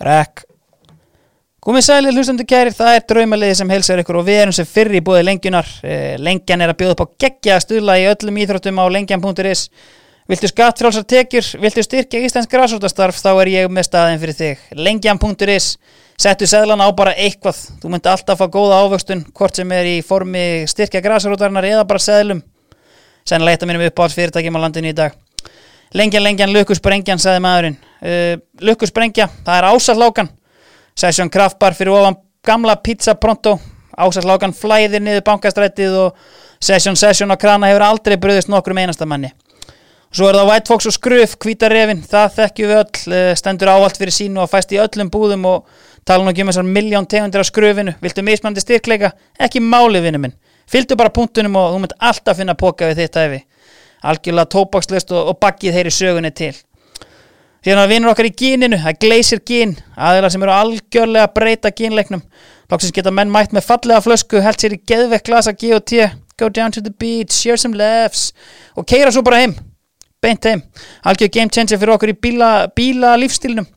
Rekk Komið sælir hlustandu kærir, það er draumaliði sem helsar ykkur og við erum sem fyrr í búið lengjunar. Eh, Lengjan er að bjóða upp á geggja stuðla í öllum íþróttum á lengjan.is Viltu skattfrálsar tekjur, viltu styrkja Íslands græsóttastarf, þá er ég með staðin fyrir þig. Lengjan.is Settu seðlana á bara eitthvað, þú myndi alltaf fá góða ávöxtun, hvort sem er í formi styrkja græsóttarnar eða bara seðlum. Sennilega eitt af mínum uppáhalds fyrirtækjum á landinu í dag. Lengjan, lengjan, lukkusbrengjan, sagði maðurinn Lukkusbrengja, það er ásatlákan Session Kraftbar fyrir ofan gamla pizza pronto. Ásatlákan flæðir niður bankastrættið og Session Session á krana hefur aldrei bröðist nokkrum einasta manni. Svo er það White Fox og Skruf, hvítarefin, það þekkjum við öll, eh, stendur áallt fyrir sínu og fæst í öllum búðum og tala nú ekki um þessar miljón tegundir á skrufinu, viltu mismandi styrkleika, ekki máli vinnu minn, fylgdu bara punktunum og þú mynd alltaf finna póka við þitt æfi, algjörlega tóbakslust og, og baggið heyri sögunni til. Síðan að vinnur okkar í gíninu, það gleysir gín, aðeila sem eru algjörlega að breyta gínleiknum, loksins geta menn mætt með fallega flösku, held sér í geðvekk glasa G&T, go down to the beach, share some laughs. Og keira svo bara heim beint heim, algjör game changer fyrir okkur í bíla, bíla lífstílnum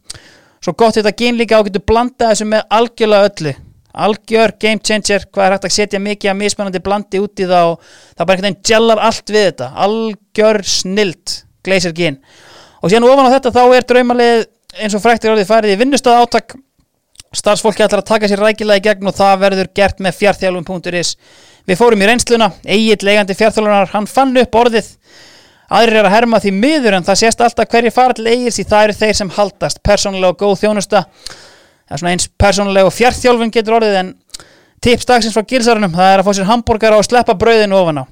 svo gott þetta gen líka á getur blanda þessu með algjörlega öllu. Algjör game changer, hvað er hægt að setja mikið að mismunandi blandi út í það og það bara einhvern veginn gellar allt við þetta. Algjör snilt, gleysir gen og síðan ofan á þetta þá er draumalið eins og fræktir orðið farið í vinnustöð átak. Starfsfólki ætlar að taka sér rækilega í gegn og það verður gert með fjartþjálfum.is við fórum í reynsluna, eigið legandi fjartþjálfunar, hann fann upp orðið. Aðrir er að herma því miður en það sést alltaf hverju fara til eigir því það eru þeir sem haldast. Persónulega og góð þjónusta. Það er svona eins persónulega og fjartþjálfun getur orðið en tips dagsins frá gilsarunum það er að fá sér hambúrgar og sleppa brauðinu ofan á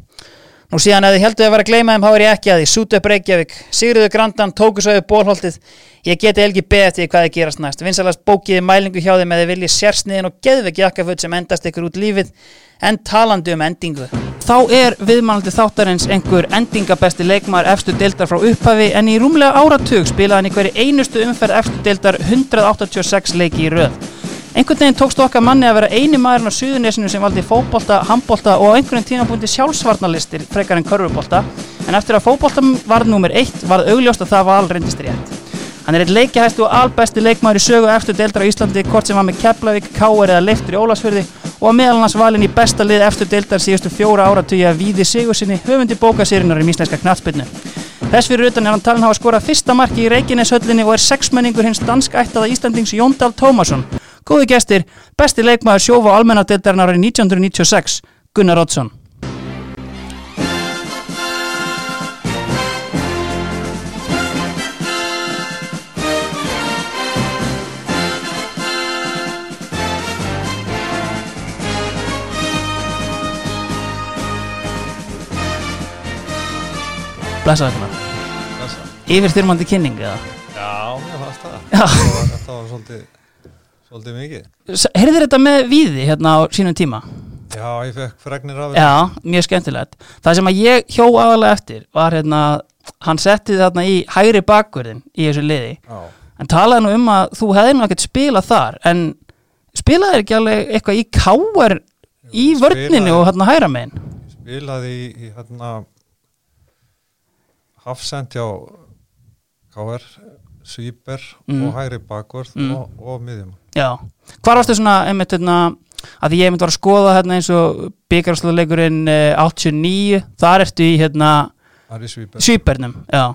Nú síðan ef þið heldur að vera að gleyma þeim þá er ég ekki að því, Sútu upp Reykjavík. Sigriður Grandan, Tókusauðu Bólholtið Ég geti elgi beðið eftir hvað þið gerast næst. Vinsalast bókiði mælingu hjá þeim eða viljið sérsniðin og geðveik jakkaföld sem endast ykkur út lífið. En talandi um endingu. Þá er viðmælandi þáttarins einhver endingabesti leikmaður efstu deildar frá upphafi en í rúmlega áratug spilaði hann í hverju einustu umferð efstu deildar 186 leiki í röð Einhvern veginn tókst okkar manni að vera eini maðurinn á Suðunesinu sem valdi fótbolta, handbolta og á einhvern tímabúndi sjálfsvarnalistir frekar en körfubolta en eftir að fótbolta varð nummer eitt varð augljóst að það var alreyndist rétt. Hann er eitt leikjahæstu og albesti leikmaður í sögu eftir deildar á Íslandi hvort sem var með Keflavík, Káer eða Leiftur í Ólasfjörði og að meðal hans valin í besta lið eftir deildar síðustu fjóra áratugja Víði Sigursinni höfundi bókasýrinar um íslenska knattspyrnu. Þess fyrir utan er hann talin hafa skorað fyrsta marki í Reykjaneshöllinni og er sexmenningur hins danskættaða Íslandings Jóndal Tómasson. Góði gestir, besti leikmaður sjófa almennadeildarinn árið 1996, Gunnar Oddsson. Blessaði Gunnar. Blessa. Yfirþyrmandi kynning eða? Já, mér fannst það. Já. Það var, þetta var svolítið, svolítið mikið. Heyrðir þetta með víði hérna á sínum tíma? Já, ég fekk fregnir af Já, mjög skemmtilegt. Það sem að ég hjó aðalega eftir var hérna, hann setti þarna í hægri bakverðin í þessu liði. Já. En talaði nú um að þú hefði nú ekkert spilað þar, en spilaði ekki alveg eitthvað í káar í vörninu og hérna hægra megin? Ég spilaði í, í hérna Hafsend hjá KR, Svíber Mm. og Hægri Bakvörð Mm. og, og Miðjum. Já. Hvar varstu svona, einmitt, hérna, að ég einmitt var að skoða hérna eins og byggarslóðleikurinn uh, 89, þar ertu í hérna er í. Svíbernum, já.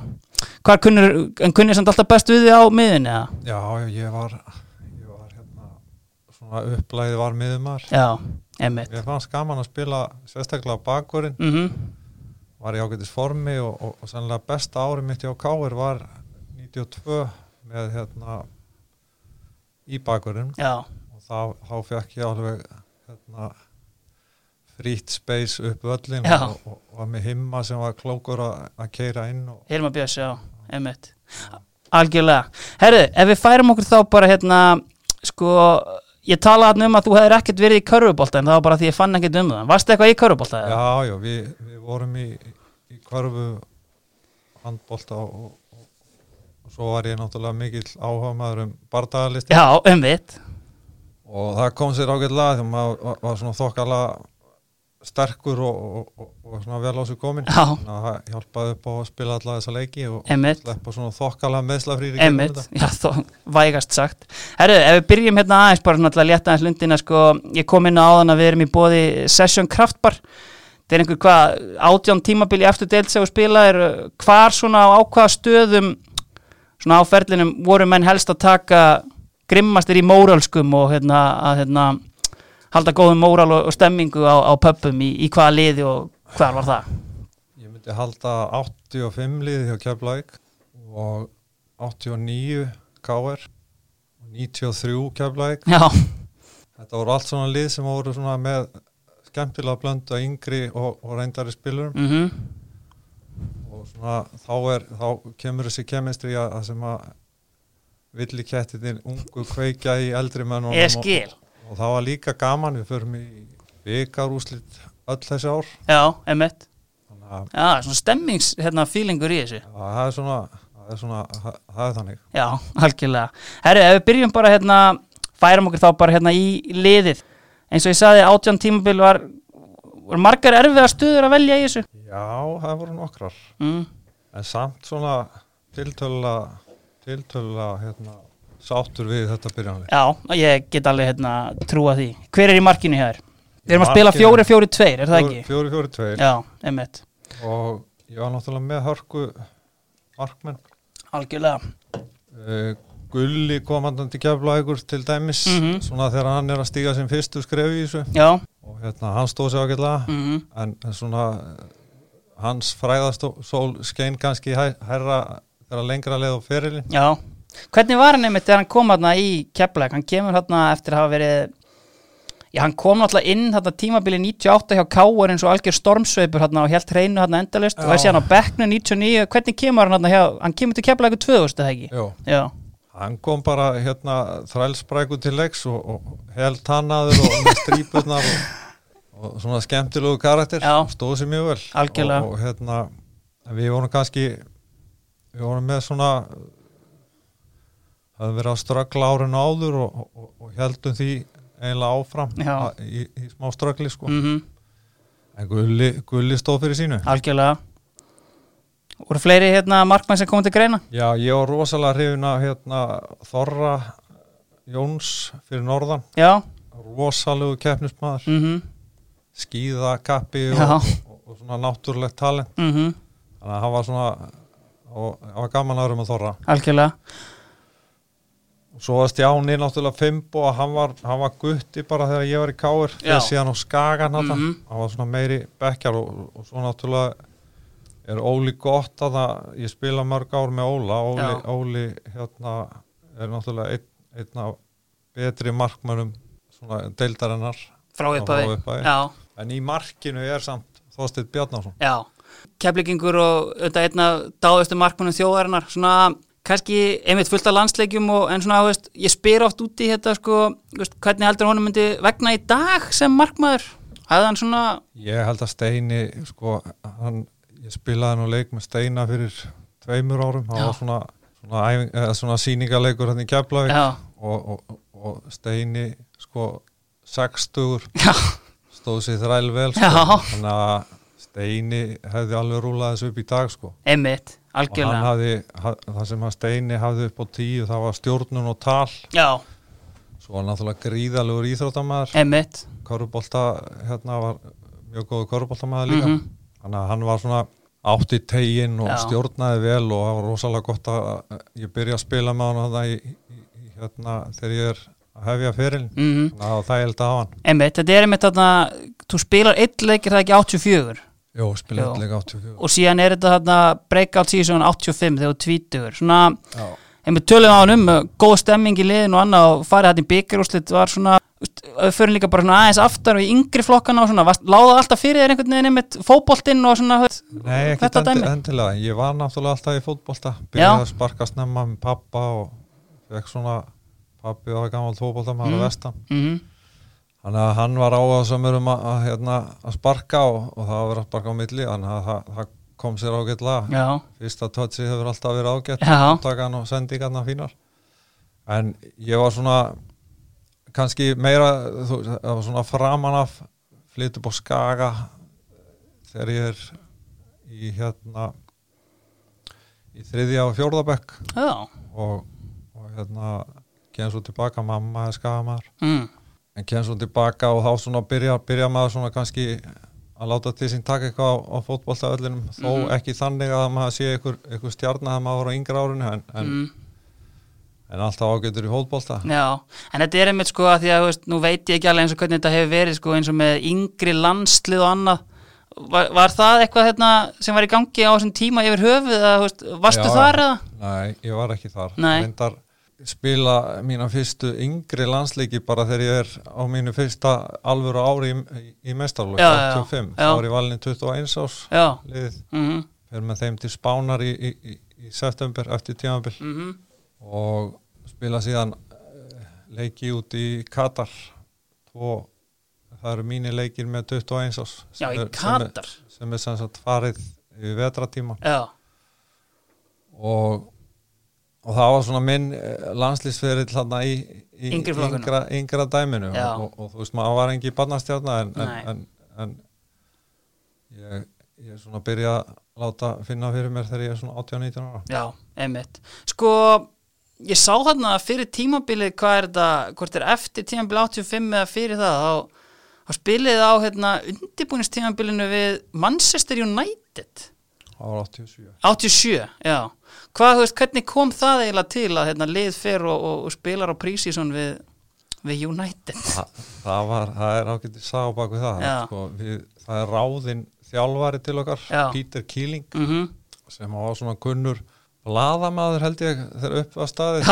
Hvar kunnur, en kunnir samt alltaf best við þið á miðinni? Já, ég var, ég var hérna, svona upplæði var Miðjumar. Já, einmitt. Ég fannst gaman að spila sérstaklega Bakvörðin, Mm var í ágætis formi og, og, og sannlega besta ári mitt hjá KR var 92 með hérna í Bakvörðin. Já, og þá, þá fekk ég alveg hérna, frýtt space upp völlin Já. og, og, og með himma sem var klókur að keira inn og Hilma Björns, já, einmitt. Algjörlega. Herðu, ef við færum okkur þá bara hérna, sko, ég talaði um að þú hefur ekkert verið í körfubolta en það var bara því ég fann ekkert um það. Varstu eitthvað í körfubolta? já, já, við, við vorum í, í hverfu handbolta og svo var ég náttúrulega mikill áhuga maður um bardagalisti Já, einmitt. og það kom sér ágætlega þegar maður var, var svona þokkala sterkur og, og, og, og svona vel á sig komin Já. þannig að það hjálpaði upp á að spila alla þessa leiki og sleppa svona þokkalega meðslafrýri Emmitt, já þó, vægast sagt. Herru, ef við byrjum hérna aðeins bara svona að létta aðeins lundina sko, ég kom inn á áðan að við erum í bóði Session Kraftbar það er einhver hvað, átján tímabili eftir deilt sem við spila er hvar svona á ákvaða stöðum svona á ferlinum voru menn helst að taka grimmastir í móralskum og hérna að hérna halda góðum móral og, og stemmingu á, á pöppum í, í hvaða liði og hvar var það? Ég myndi halda 85 liði hjá Keflavík og 89 KR og 93 Keflavík. Já, Þetta voru allt svona lið sem voru svona með skemmtilega blöndu að yngri og, og reyndari spilurum mhm. og svona þá, er, þá kemur þessi kemistri að, sem að villi kettinir ungu kveikja í eldri menn skil. og það var líka gaman, við förum í byggarúslit öll þessi ár. Já, að Já, svona stemmings hérna fílingur í þessu. Að það er svona það er, svona, það, það er þannig. Já, algjörlega. Herru, ef við byrjum bara hérna færum okkur þá bara hérna í liðið. Eins og ég saði átján tímabil var, var margar erfiðar stuður að velja í þessu Já, það voru nokkrar. Mm. en samt svona tiltöla tiltöla hérna, sáttur við þetta byrjanlega Já, ég get alveg hérna trúa því. Hver er í markinu hér? Við erum að Markinu- spila fjóri, fjóri, tveir, er það ekki? Fjóri, fjóri, tveir. Já, emitt og ég var náttúrulega með hörku markmenn. Algjörlega. Uh, Gulli komandandi keflaðugur til dæmis Mhm. svona þegar hann er að stíga sem fyrstu skrefi í þessu. Já, og hérna hann stóð sér ágætlega. Mhm. En, en svona hans fræðastól skein kannski herra lengra leið á ferilin Já, hvernig var hann einmitt þegar hann kom hérna í Keflæk, hann kemur hérna eftir að hafa verið Já, hann kom náttúrulega inn hérna tímabili 98 hjá Káur eins og algjör stormsveipur hérna og helt hreinu hérna endalist og þessi hann á bekknu 99, hvernig kemur hann hérna hjá, hann kemur til Keflæku 2000 eða ekki? Jó. Já, hann kom bara hérna þrælspræku til leiks og, og held tannaður og með strípurnar og, og svona skemmtilegu karakter stóð sér mjög vel. Og, og hérna við vorum kannski við vorum með svona hafðum verið að ströggla árinu áður og, og, og heldum því eiginlega áfram að, í, í smá ströggli sko. Mhm, en gulli, gulli stóð fyrir sínu. Algjörlega. Voru fleiri hérna markmann sem komið til greina? Já, ég var rosalega hrifin að hérna, Þorra Jóns fyrir norðan. Já, rosalegu keppnismæður mhm, skíðakappi Já. og, og, og svona náttúrulegt talent mhm þannig að hann var svona og hann var gaman aðrum að þorra algjörlega og svo var Stjáni náttúrulega Fimbo og hann var, hann var gutti bara þegar ég var í Káir Já. þegar síðan á Skagan mm Mhm. hann var svona meiri bekkjar og, og svo náttúrulega er Óli gott að það ég spila mörg ár með Óla Óli. Óli hérna er náttúrulega einn, einn af betri markmönnum svona deildarinnar frá. Já, en í markinu er samt Þorsteinn Bjarnason. Já. Keflingingur og auðvitað einna dáðustu markmannum þjóðarinnar. Svona kannski einmitt fullt af landsleikjum og en svona, veist, ég spyr oft út í þetta sko, veist, hvernig heldur honum myndi vegna í dag sem markmaður? Hafði hann svona, Ég held að Steini, sko, hann, ég spilaði nú leik með Steina fyrir tveimur árum, það var svona, svona, æfing, svona síningaleikur hann í Keflavík. Og, og, og Steini, sko, 60 já, stóð sér þræl vel, sko, þannig að Steini hefði alveg rúlað þessu upp í dag, sko. hann algjörlega, hafði, haf, það sem að Steini hafði upp á tíu, það var stjórnun og tal, já, svo var náttúrulega gríðalegur íþróttamæður, Körubolta, hérna var mjög góðu Köruboltamæður líka. mhm, þannig að hann var svona átt í tegin og Já. stjórnaði vel og það var rosalega gott að ég byrja að spila með hann í, í, hérna, þegar ég er hefja fyrirlin mhm. Þannig að það var þægild að hafa hann. Einmitt, þetta er einmitt þarna þú spilar eitt leikir það ekki 84 Jó, Já. spilaði leika 84 og síðan er þetta þarna breakout season 85 þegar þú tvítugur. Svona, Já, einmitt tölum á hann um uh, góð stemming í liðin og annað og farið þetta í byggarúslit var svona förum líka bara svona aðeins aftar og í yngri flokkana og svona, láða alltaf fyrir þér einhvern veginn einmitt fótboltinn og svona veist, Nei, dæmi? endilega. Ég var náttúrulega alltaf í fótbolta. Já. byrjaði að sparka snemma með pappa og fekk svona pappi var gammal fótbolta með Mm. mm. vestan mm Þannig að hann var áhugaðsamur um að, að, hérna, að sparka og, og það var að sparka á milli þannig að það, það kom sér ágætlega já, fyrsta touchi hefur alltaf verið ágætt Já. takan og sendingarna fínar en ég var svona kannski meira þú, það var svona framan af flyt upp á Skaga þegar ég er í hérna í þriðja og fjórðabekk Já, og, og hérna kem svo tilbaka, mamma er Skagamar mm. en kem svo tilbaka og þá svona byrja, byrja maður svona kannski að láta til sín taka eitthvað á, á fótboltaöllinum þó Mhm. ekki þannig að maður sé einhver, einhver stjarnar að maður var á yngra árinu en, en, Mm. en alltaf ágætur í fótbolta Já, en þetta er einmitt sko að því að veist, nú veit ég ekki alveg eins og hvernig þetta hefur verið sko eins og með yngri landslið og annað var, var það eitthvað hérna, sem var í gangi á þessum tíma yfir höfuð Já. þar eða? Nei, ég var ekki þar. Reyndar spila mína fyrstu yngri landsleiki bara þegar ég er á mínu fyrsta alvöru ári í, í, Já, já, 85, já. þá er ég valin 21 ás Já, liðið, mhm, fer með þeim til Spánar í, í, í, september eftir tímabil. Mhm. Og spila síðan eh, leiki út í Katar. Tvo, það eru mínir leikir með 21 ás Já, í sem er, Katar? sem er sem sagt farið í vetratíma Já, og, og það var svona minn eh, landslýsferill þarna í, í yngra, yngra dæminu. Og, og, og þú veist maður var engi barnastjárna en, en, en, en ég, ég er svona að byrja að láta finna fyrir mér þegar ég er svona 18-19 ára. Já, einmitt. Sko, ég sá þarna fyrir tímabilið hvað er þetta, hvort er eftir tímabilið 85 eða fyrir það þá, þá spilið á hérna undirbúinistímabilinu við Manchester United. Það var 87 87, já Hvað, veist, hvernig kom það eiginlega til að hérna, lið fer og, og, og spilar á prísísson við, við United? Þa, það, var, það er ágætið sá baku það Já. sko, við, það er ráðinn þjálfari til okkar Já. Peter Keeling mm sem var svona kunnur bladamaður held ég þegar upp var staðið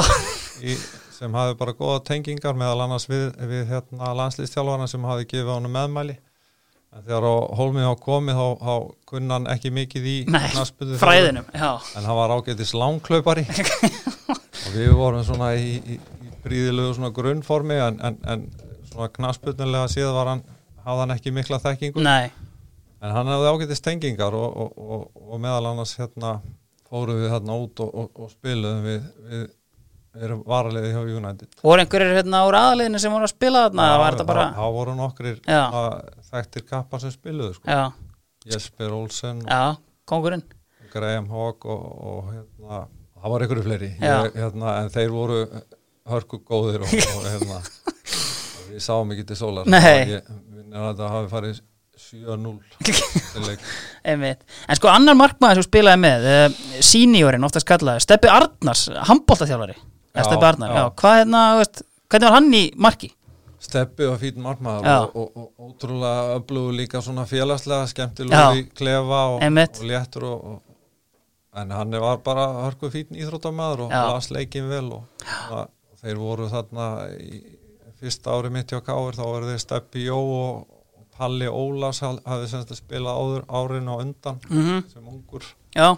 í, sem hafi bara góða tengingar meðal annars við, við hérna, landslýstjálfarna sem hafi gefið honum meðmæli en þegar á hólmið á komið þá, þá kunna hann ekki mikið í knattspyrnu fræðinum, já. En hann var ágætis langklaupari og við vorum svona í, í, í bríðilegu svona grunnformi en, en, en svona knasputnulega síðan var hann hafði hann ekki mikla þekkingu. Nei, en hann hefði ágætis tengingar og, og, og, og meðal annars hérna fórum við hérna út og, og, og spiluðum við, við, við erum varaliði hjá United. Voru einhverjir hérna úr aðaliðinu sem voru að spila þarna, var þetta bara þá voru nokkrir þekktir kappar sem spiluðu sko. Jesper Olsen já, kongurinn Graham Hogg og, og hérna, það var einhverju fleiri. Ég, hérna, en þeir voru hörku góðir og, og hérna við sáum ekki til sólar. Ég minnir að það hafi farið 7-0 til leik. Einmitt. En sko annar markmaður sem spilaði með uh, seniorinn, oftast kallaði Steppi Arnars, handbóltaþjálfari Já, Steppi Arnar, já. Hvað hérna, þú veist, hvernig var hann í marki? Steppi fýt margmaður Já. og, og, og ótrúlega öflugur líka svona félagslega skemmtilegur í klefa og, og léttur og, og, en hann var bara hörku fýtn íþróttamæður og las leikin vel og, og þeir voru þarna í fyrsta ári mitt hjá Káir þá þeir Steppi Jó og Palli Ólas haf- hafði semst að spila áður árin á undan Mm sem ungur Já,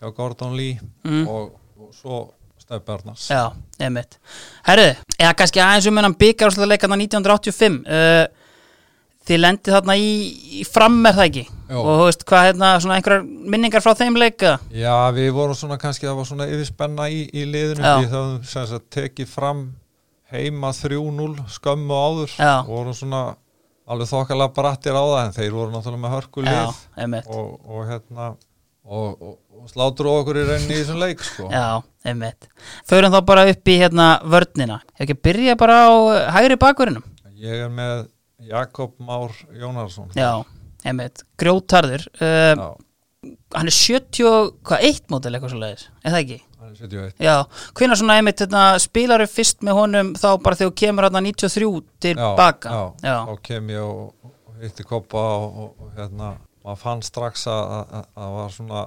hjá Gordon Lee mm. og, og svo Steppi Arnars já, einmitt. Herðu, eða kannski aðeins um hennan byggar leikarna 1985 uh, Þið lendið þarna í, í fram er það ekki? Jó. og þú veist hvað hérna, svona einhverjar minningar frá þeim leika? Já, við vorum svona kannski, það var svona yfirspenna í, í liðinu, Já. við höfum sem sagt, tekið fram heima 3-0 skömmu áður. Já. og vorum svona alveg þokkalega brattir á það en þeir voru náttúrulega með hörku Já, lið einmitt. Og, og hérna og, og, og slátur okkur í rauninni í þessum leik sko. Já, einmitt. Förum þá bara upp í hérna vörnina. Ef ekki að byrja bara á uh, hægri bakverðinum Ég er með Jakob Már Jónarsson Já, einmitt. Grjótarður uh, Já, Hann er 71 mótil eitthvað svo leiðis Er það ekki? hann er 71 Já, hvenær svona einmitt hérna, spilaru fyrst með honum þá bara þegar kemur hérna 93 til já, baka? já, já, þá kem ég og, og hitti koppa og, og, og hérna maður fann strax að það var svona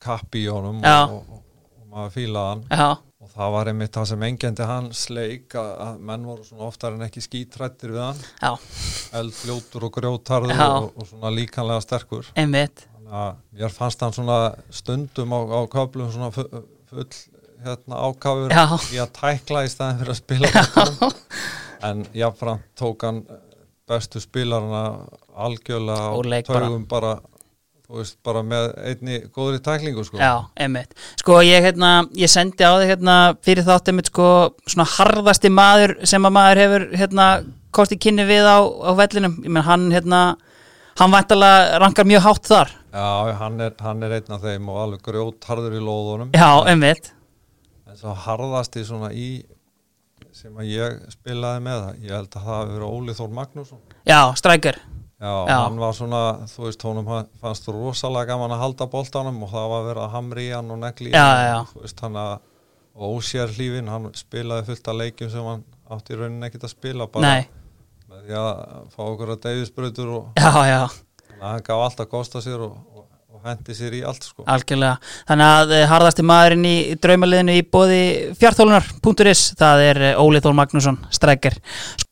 kappi í honum Já. og, og, og maður fílaði hann. Já, og það var einmitt það sem engendi hans leik að, að menn voru svona oftar en ekki skítrættir við hann. Já, eldfljótur og grjótarður og, og svona líkanlega sterkur. Einmitt. Þannig að mér fannst hann svona stundum á, á köflum svona fu- full hérna ákafur í að tækla í staðin fyrir að spila en jáfnframt tók hann bestu spilarna algjörlega á taugum bara, veist, bara með einni góðri tæklingu sko. Já, einmitt. Sko ég hérna, ég sendi á þig hérna fyrir þátt einmitt sko svona harðasti maður sem að maður hefur hérna kosti kynni við á, á vellinum. Ég menn hann hérna hann væntalega rankar mjög hátt þar. Já, hann er, hann er einn af þeim og alveg grjót harður í lóðunum. Já, einmitt. En svo harðast í svona í sem að ég spilaði með það ég held að það hafi verið Óli Þór Magnússon. Já, strækir Já, Já. hann var svona, þú veist, honum fannst þú rosalega gaman að halda boltanum og það var að hamri í hann og negli í hann, þú veist, hann að ósér hlífin, hann spilaði fullt af leikjum sem hann átti í rauninni ekkert að spila bara því að fá okkur að deyfisbröður og já, já, hann gaf allt að kosta sér og, og, og hendi sér í allt sko. algjörlega. Þannig að eh, harðasti maðurinn í draumaliðinu í bóði fjartþólunar.is það er eh, Óli Þór Magnússon, strækir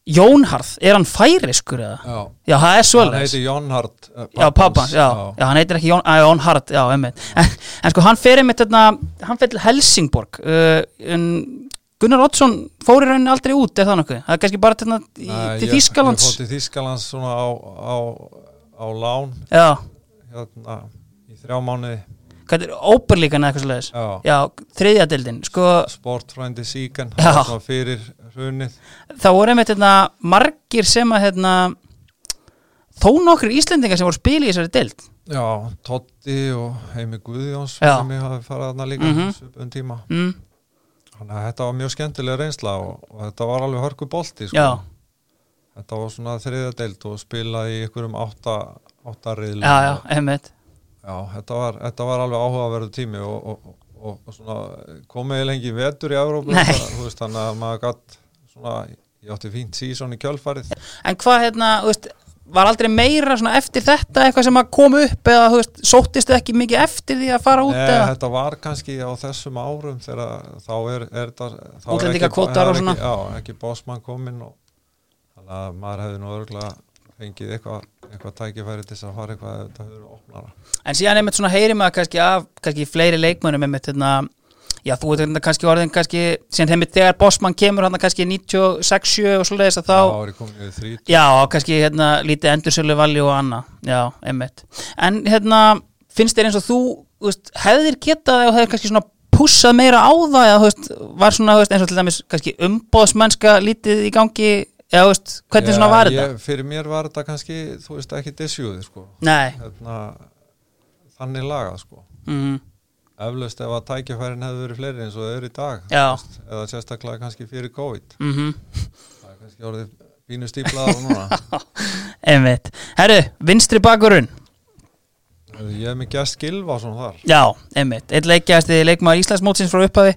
Jónharð, er hann færiskur eða? Já, Já, það er hann svoleiðis heiti Jónhard uh, Já, pappans, já, já, hann heitir ekki Jón, að, Jón Hart, já, einmitt. En, en sko, hann fer einmitt þarna, hann fer til Helsingborg uh, en Gunnar Oddsson fór í rauninni aldrei út, er það nokkuð? Það er kannski bara þarna í, til Þýskalands. Ég fór til Þýskalands svona á, á, á lán. Já, hérna í þrjá mánuði. Hvað er óperlíkan eða eitthvað svoleiðis? Já, Já, þriðja dildin, sko, sportfrændi síkan Já. svona fyrir hrunið þá voru einmitt hérna margir sem að hérna þó nokkur Íslendingar sem voru spila í þessari dild Já, Totti og Heimi Guðjóns Já. sem ég hafi farið þarna líka mm um tíma. Mm, Þannig að þetta var mjög skemmtilega reynsla og, og þetta var alveg hörku bolti sko. Þetta var svona þriðja deild og spilaði í ykkurum átta, átta riðlum já, já, einmitt. Já þetta, var, þetta var alveg áhugaverðu tími og, og, og, og komið lengi vetur í það, veist, þannig að maður gatt svona, ég átti fínt sísón í kjölfarið. En hvað hérna, þú veist, var aldrei meira svona eftir þetta eitthvað sem að koma upp eða veist, sóttist þið ekki mikið eftir því að fara út Nei, þetta var kannski á þessum árum þegar þá er, er þetta þá er ekki- það ekki, Já, ekki bósmann kominn og þannig að maður hefði nú örgulega fengið eitthvað, eitthvað tækifæri til þess að fara eitthvað ef þetta verið opnara. En síðan einmitt svona heyri maður kannski af kannski fleiri leikmönnum einmitt hérna Já, þú veit hérna kannski orðin kannski síðan einmitt þegar Bossmann kemur hann kannski 96-7 og svoleiðis að þá er ég komin í þrít Já, kannski hérna lítið endursölu valju og annað Já, einmitt En hérna, finnst þér eins og þú, þú veist, hefðir getað eða hefðir kannski svona pussað meira á það eða veist, var svona veist, eins og til dæmis kannski umbóðsmennska lítið í gangi eða veist, hvernig svona var þetta? ég, fyrir mér var þetta kannski, þú veist, ekki disjúði sko. Nei hérna, þannig lagað sko. mm, eflaust ef að tækifærin hefði verið fleiri eins og þau eru í dag veist, eða sérstaklega kannski fyrir COVID. Mm það er kannski orðið bínu stíplaðar núna. Einmitt. Herru, vinstri bakurinn. Ég hef mig gæst Gilvason þar. Já, einmitt. Eitt leikjast í leikmaður Íslandsmótsins frá upphafi.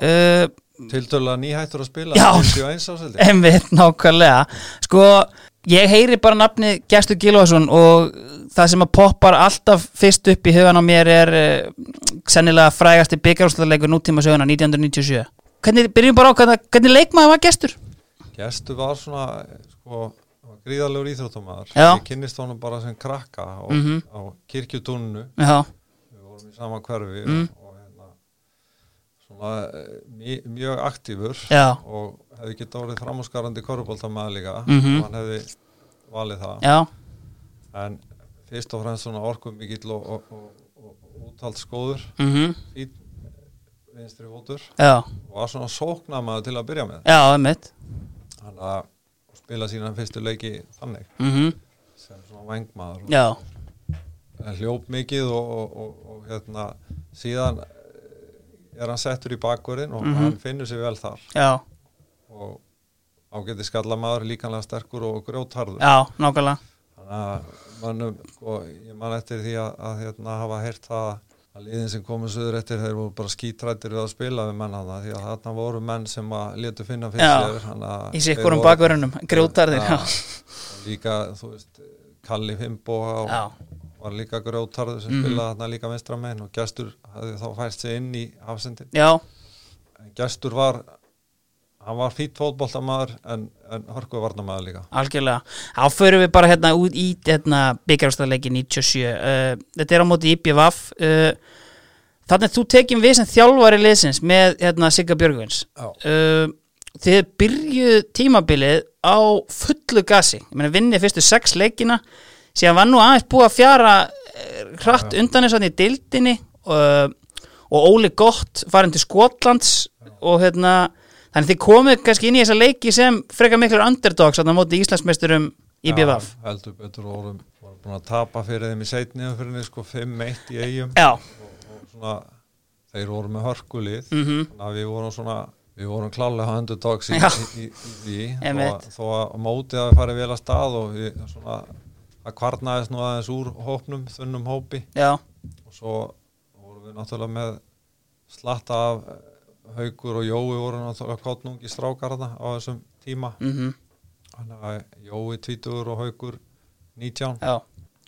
Uh, Tiltölulega nýhættur að spila Já. 51 áseldi Einmitt, nákvæmlega. Sko, ég heyri bara nafni Gestur Gilvason og það sem að poppar alltaf fyrst upp í hugan á mér er uh, sennilega frægasti byggarúsleikur nútíma söguna 1997 Hvernig, byrjum bara á, hvernig, hvernig leikmaður var Gestur? Gestur var svona sko, íþróttumæður Já. ég kynnist honum bara sem krakka á, Mhm. á kirkjutúnnu Já, við vorum í sama hverfi Mm. og, og hérna, svona eh, mjög aktífur já, og hefði geta orðið framúskarandi korfbóltamæður líka Mhm. og hann hefði valið það. Já, en fyrst og fremst svona orkum mikill og, og, og, og, og úthaldsgóður mhm, fín vinstri fótur. Já, og var svona sóknamaður til að byrja með. Já, hann að spila sína fyrstu leiki þannig. Mhm, sem svona vengmaður hljóp mikið og, og, og, og hérna síðan eh, er hann settur í bakverðin og Mhm. hann finnur sér vel þar. Já, og ágæti skallamaður líkanlega sterkur og grjótharður. Já, nákvæmlega. Þannig að mannum, sko, ég man eftir því að, að hérna, hafa heyrt það að liðin sem komu söður eftir þeir voru bara skítrættir við að spila við menn hana því að þarna voru menn sem að letu finna fyrir sér Í sikkurum bakverðunum, og líka, þú veist Kalli Fimboa og Já, var líka grjótarður sem Mhm. spilaði þarna líka vinstra megin og gestur hafði þá fært sig inn í hafsendin já, en gestur var hann var fýtt fótboltamaður en, en hörku varnamaður líka. Algjörlega. Þá förum við bara hérna út í hérna, byggarústæðleiki 97 uh, Þetta er á móti IPVAF uh, Þannig að þú tekjum við sem þjálfari liðsins með hérna, Sigga Björgvins Já. uh, Þið byrjuð tímabilið á fullu gasi. Ég meina vinni fyrstu sex leikina. Síðan var nú aðeins búið að fjara eh, hratt undan þess að í dildinni og Óli Gott farin til Skotlands og hérna Þannig þið komið kannski inn í þessa leiki sem frekar miklur underdogs það móti Íslandsmeisturum í BVF. Já, heldur betur og vorum, búin að tapa fyrir þeim í seitni umfyrinni sko 5-1 í eigum Já, og, og svona þeir voru með hörkulið mhm, þannig að við vorum svona við vorum klálega underdogs í, í, í, í því. Þó, að- mótið að fara vel að stað og við, svona að kvarnaðist nú aðeins úr hópnum, þunnum hópi. Já, og svo vorum við náttúrulega með slatta af haugur og Jói voru náttúrulega kottnungi strákar þarna á þessum tíma. Mhm, þannig að Jói 20 og haugur 19 já,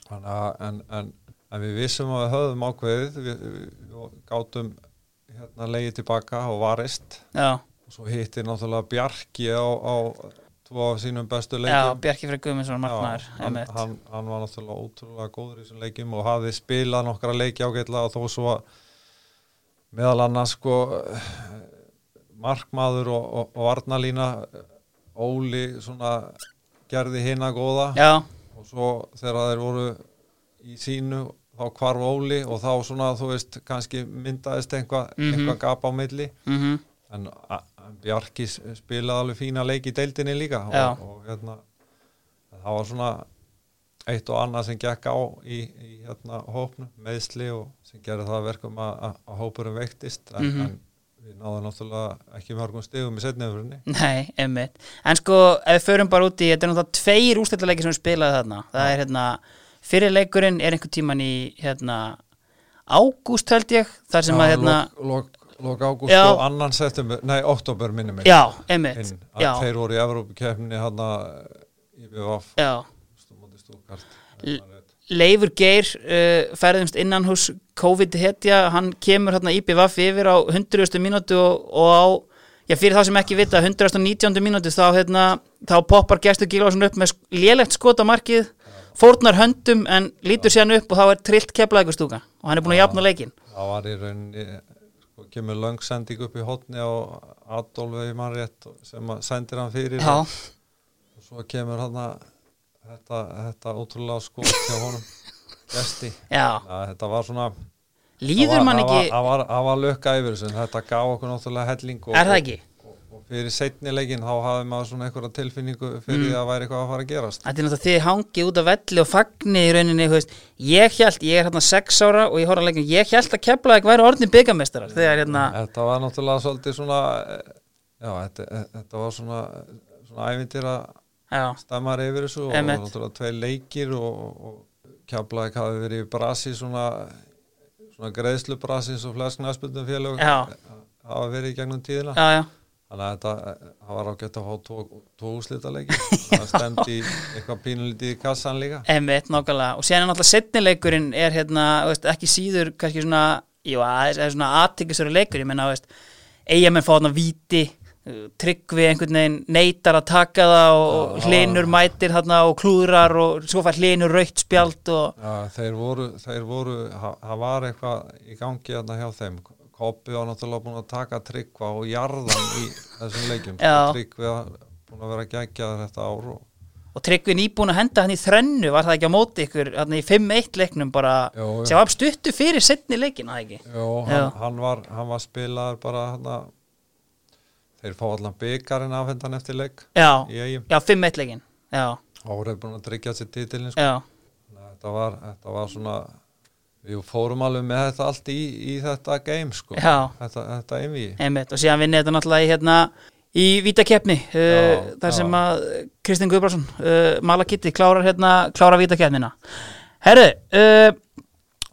þannig að en, en, en við vissum að við höfðum ákveðið við, við, gátum hérna leiði tilbaka og varist. Já, og svo hittir náttúrulega Bjarki á, á tvo af sínum bestu já, leikjum Bjarki Freyr Guðmundsson markmaður, hann, hann, hann var náttúrulega ótrúlega góður í þessum leikjum og hafði spilað nokkra leiki ágætlega og þó svo að meðal annars sko markmaður og, og, og varnalína Óli svona gerði hina góða. Já, og svo þegar þeir voru í sínu þá hvarf Óli og þá svona þú veist kannski myndaðist einhvað Mhm. eitthva gap á milli. Mhm, en a- a- Bjarki spilaði alveg fína leik í deildinni líka. Og, og hérna það var svona eitt og annað sem gekk á í, í hérna hópnu, meðsli og sem gerði það að verkum að, að, að hópurum veiktist en, Mhm. en við náðum náttúrulega ekki mörgum stigum í setniðurinn nei, einmitt. En sko, ef við förum bara út í, þetta er náttúrulega tveir úrstættileiki sem við spilaði þarna. Það er hérna, fyrir leikurinn er einhvern tíman í, hérna, ágúst held ég, þar sem að, hérna, lok, lok, lok ágúst Já. og annan september, nei, oktober minni mig já, einmitt, að já, þeir voru í Evrópukefni hann í BVF já. Leifur Geir uh, ferðumst innan hús COVID-hetja, hann kemur hérna í BVF yfir á 100. mínútu og, og á, já fyrir þá sem ekki vita 119. mínútu þá, hérna, þá poppar Gestur Gílvarsson upp með lélegt skot á markið, fórnar höndum en lítur síðan upp og þá er trillt keflaðegustúka og hann er búin að jafna leikin það var í rauninni sko, kemur löngsending upp í hotni á Adolfi mannrétt sem að sendir hann fyrir Já, og svo kemur hann þetta, þetta ótrúlega skot hjá honum. Gesti. Að þetta var svona líður mann var- ekki það var, það var lukka yfir en þetta gaf okkur náttúrulega helling og, er það ekki? og, og fyrir setni leikin þá hafði maður svona einhverja tilfinningu fyrir Mm. því að væri eitthvað að fara að gerast. Þetta er náttúrulega þið hangið út af velli og fagnið í rauninni, veist, ég held, ég er hérna sex ára og ég horf að leikin, ég held að Keflavík væri orðin byggamestrar hérna, Þetta var náttúrulega svolítið svona eh, já, þetta, eh, þetta var svona svona ævintýra já, stammar yfir þessu og náttúrulega tvei leikir og, og Keflavík hafi verið í brasi svona, svona greiðslu brasi svo flest knæspundum félög Já. hafa verið í gegnum tíðina. Já, já, þannig að þetta það var ágætt að fá tvo, tvo úslita leiki það stemdi eitthvað pínulítið í kassan líka. Emitt, nákvæmlega. Og er náttúrulega setnileikurinn er hérna, veist, ekki síður kannski svona, jú, aðeins er svona aðtykisverður leikur, ég menna, veist eigamenn fá þarna víti. uh, tryggvi einhvern veginn neytar að taka það og, hlinur mætir þarna og klúðrar og svo fær hlinur raukt spjald og Já, þeir voru, þeir voru það var eitthvað í gangi hérna hjá þeim. Koppi var náttúrulega búin að taka tryggva og jarðan í þessum leikjum. Tryggvi var búin að vera geggjaður þetta ár og og Tryggvi nýbúin að henda hann í þrennu var það ekki á móti ykkur hann í 5-1 leiknum bara sem var stuttu fyrir setni leikin að ekki? Jó, hann, hann, var, hann var spilaður bara hana, þeir fá allan byggarinn afhendan eftir leik já, já 5-1 leikin já, árið búin að tryggja sér titilin sko. þetta, var, þetta var svona við fórum alveg með þetta allt í, í þetta game sko. Þetta, þetta einmitt. Og síðan vinnið þetta náttúrulega í hérna í vítakeppni uh, þar sem að Kristinn Guðbrandsson uh, Malakitti klárar hérna klárar vítakeppnina herru uh,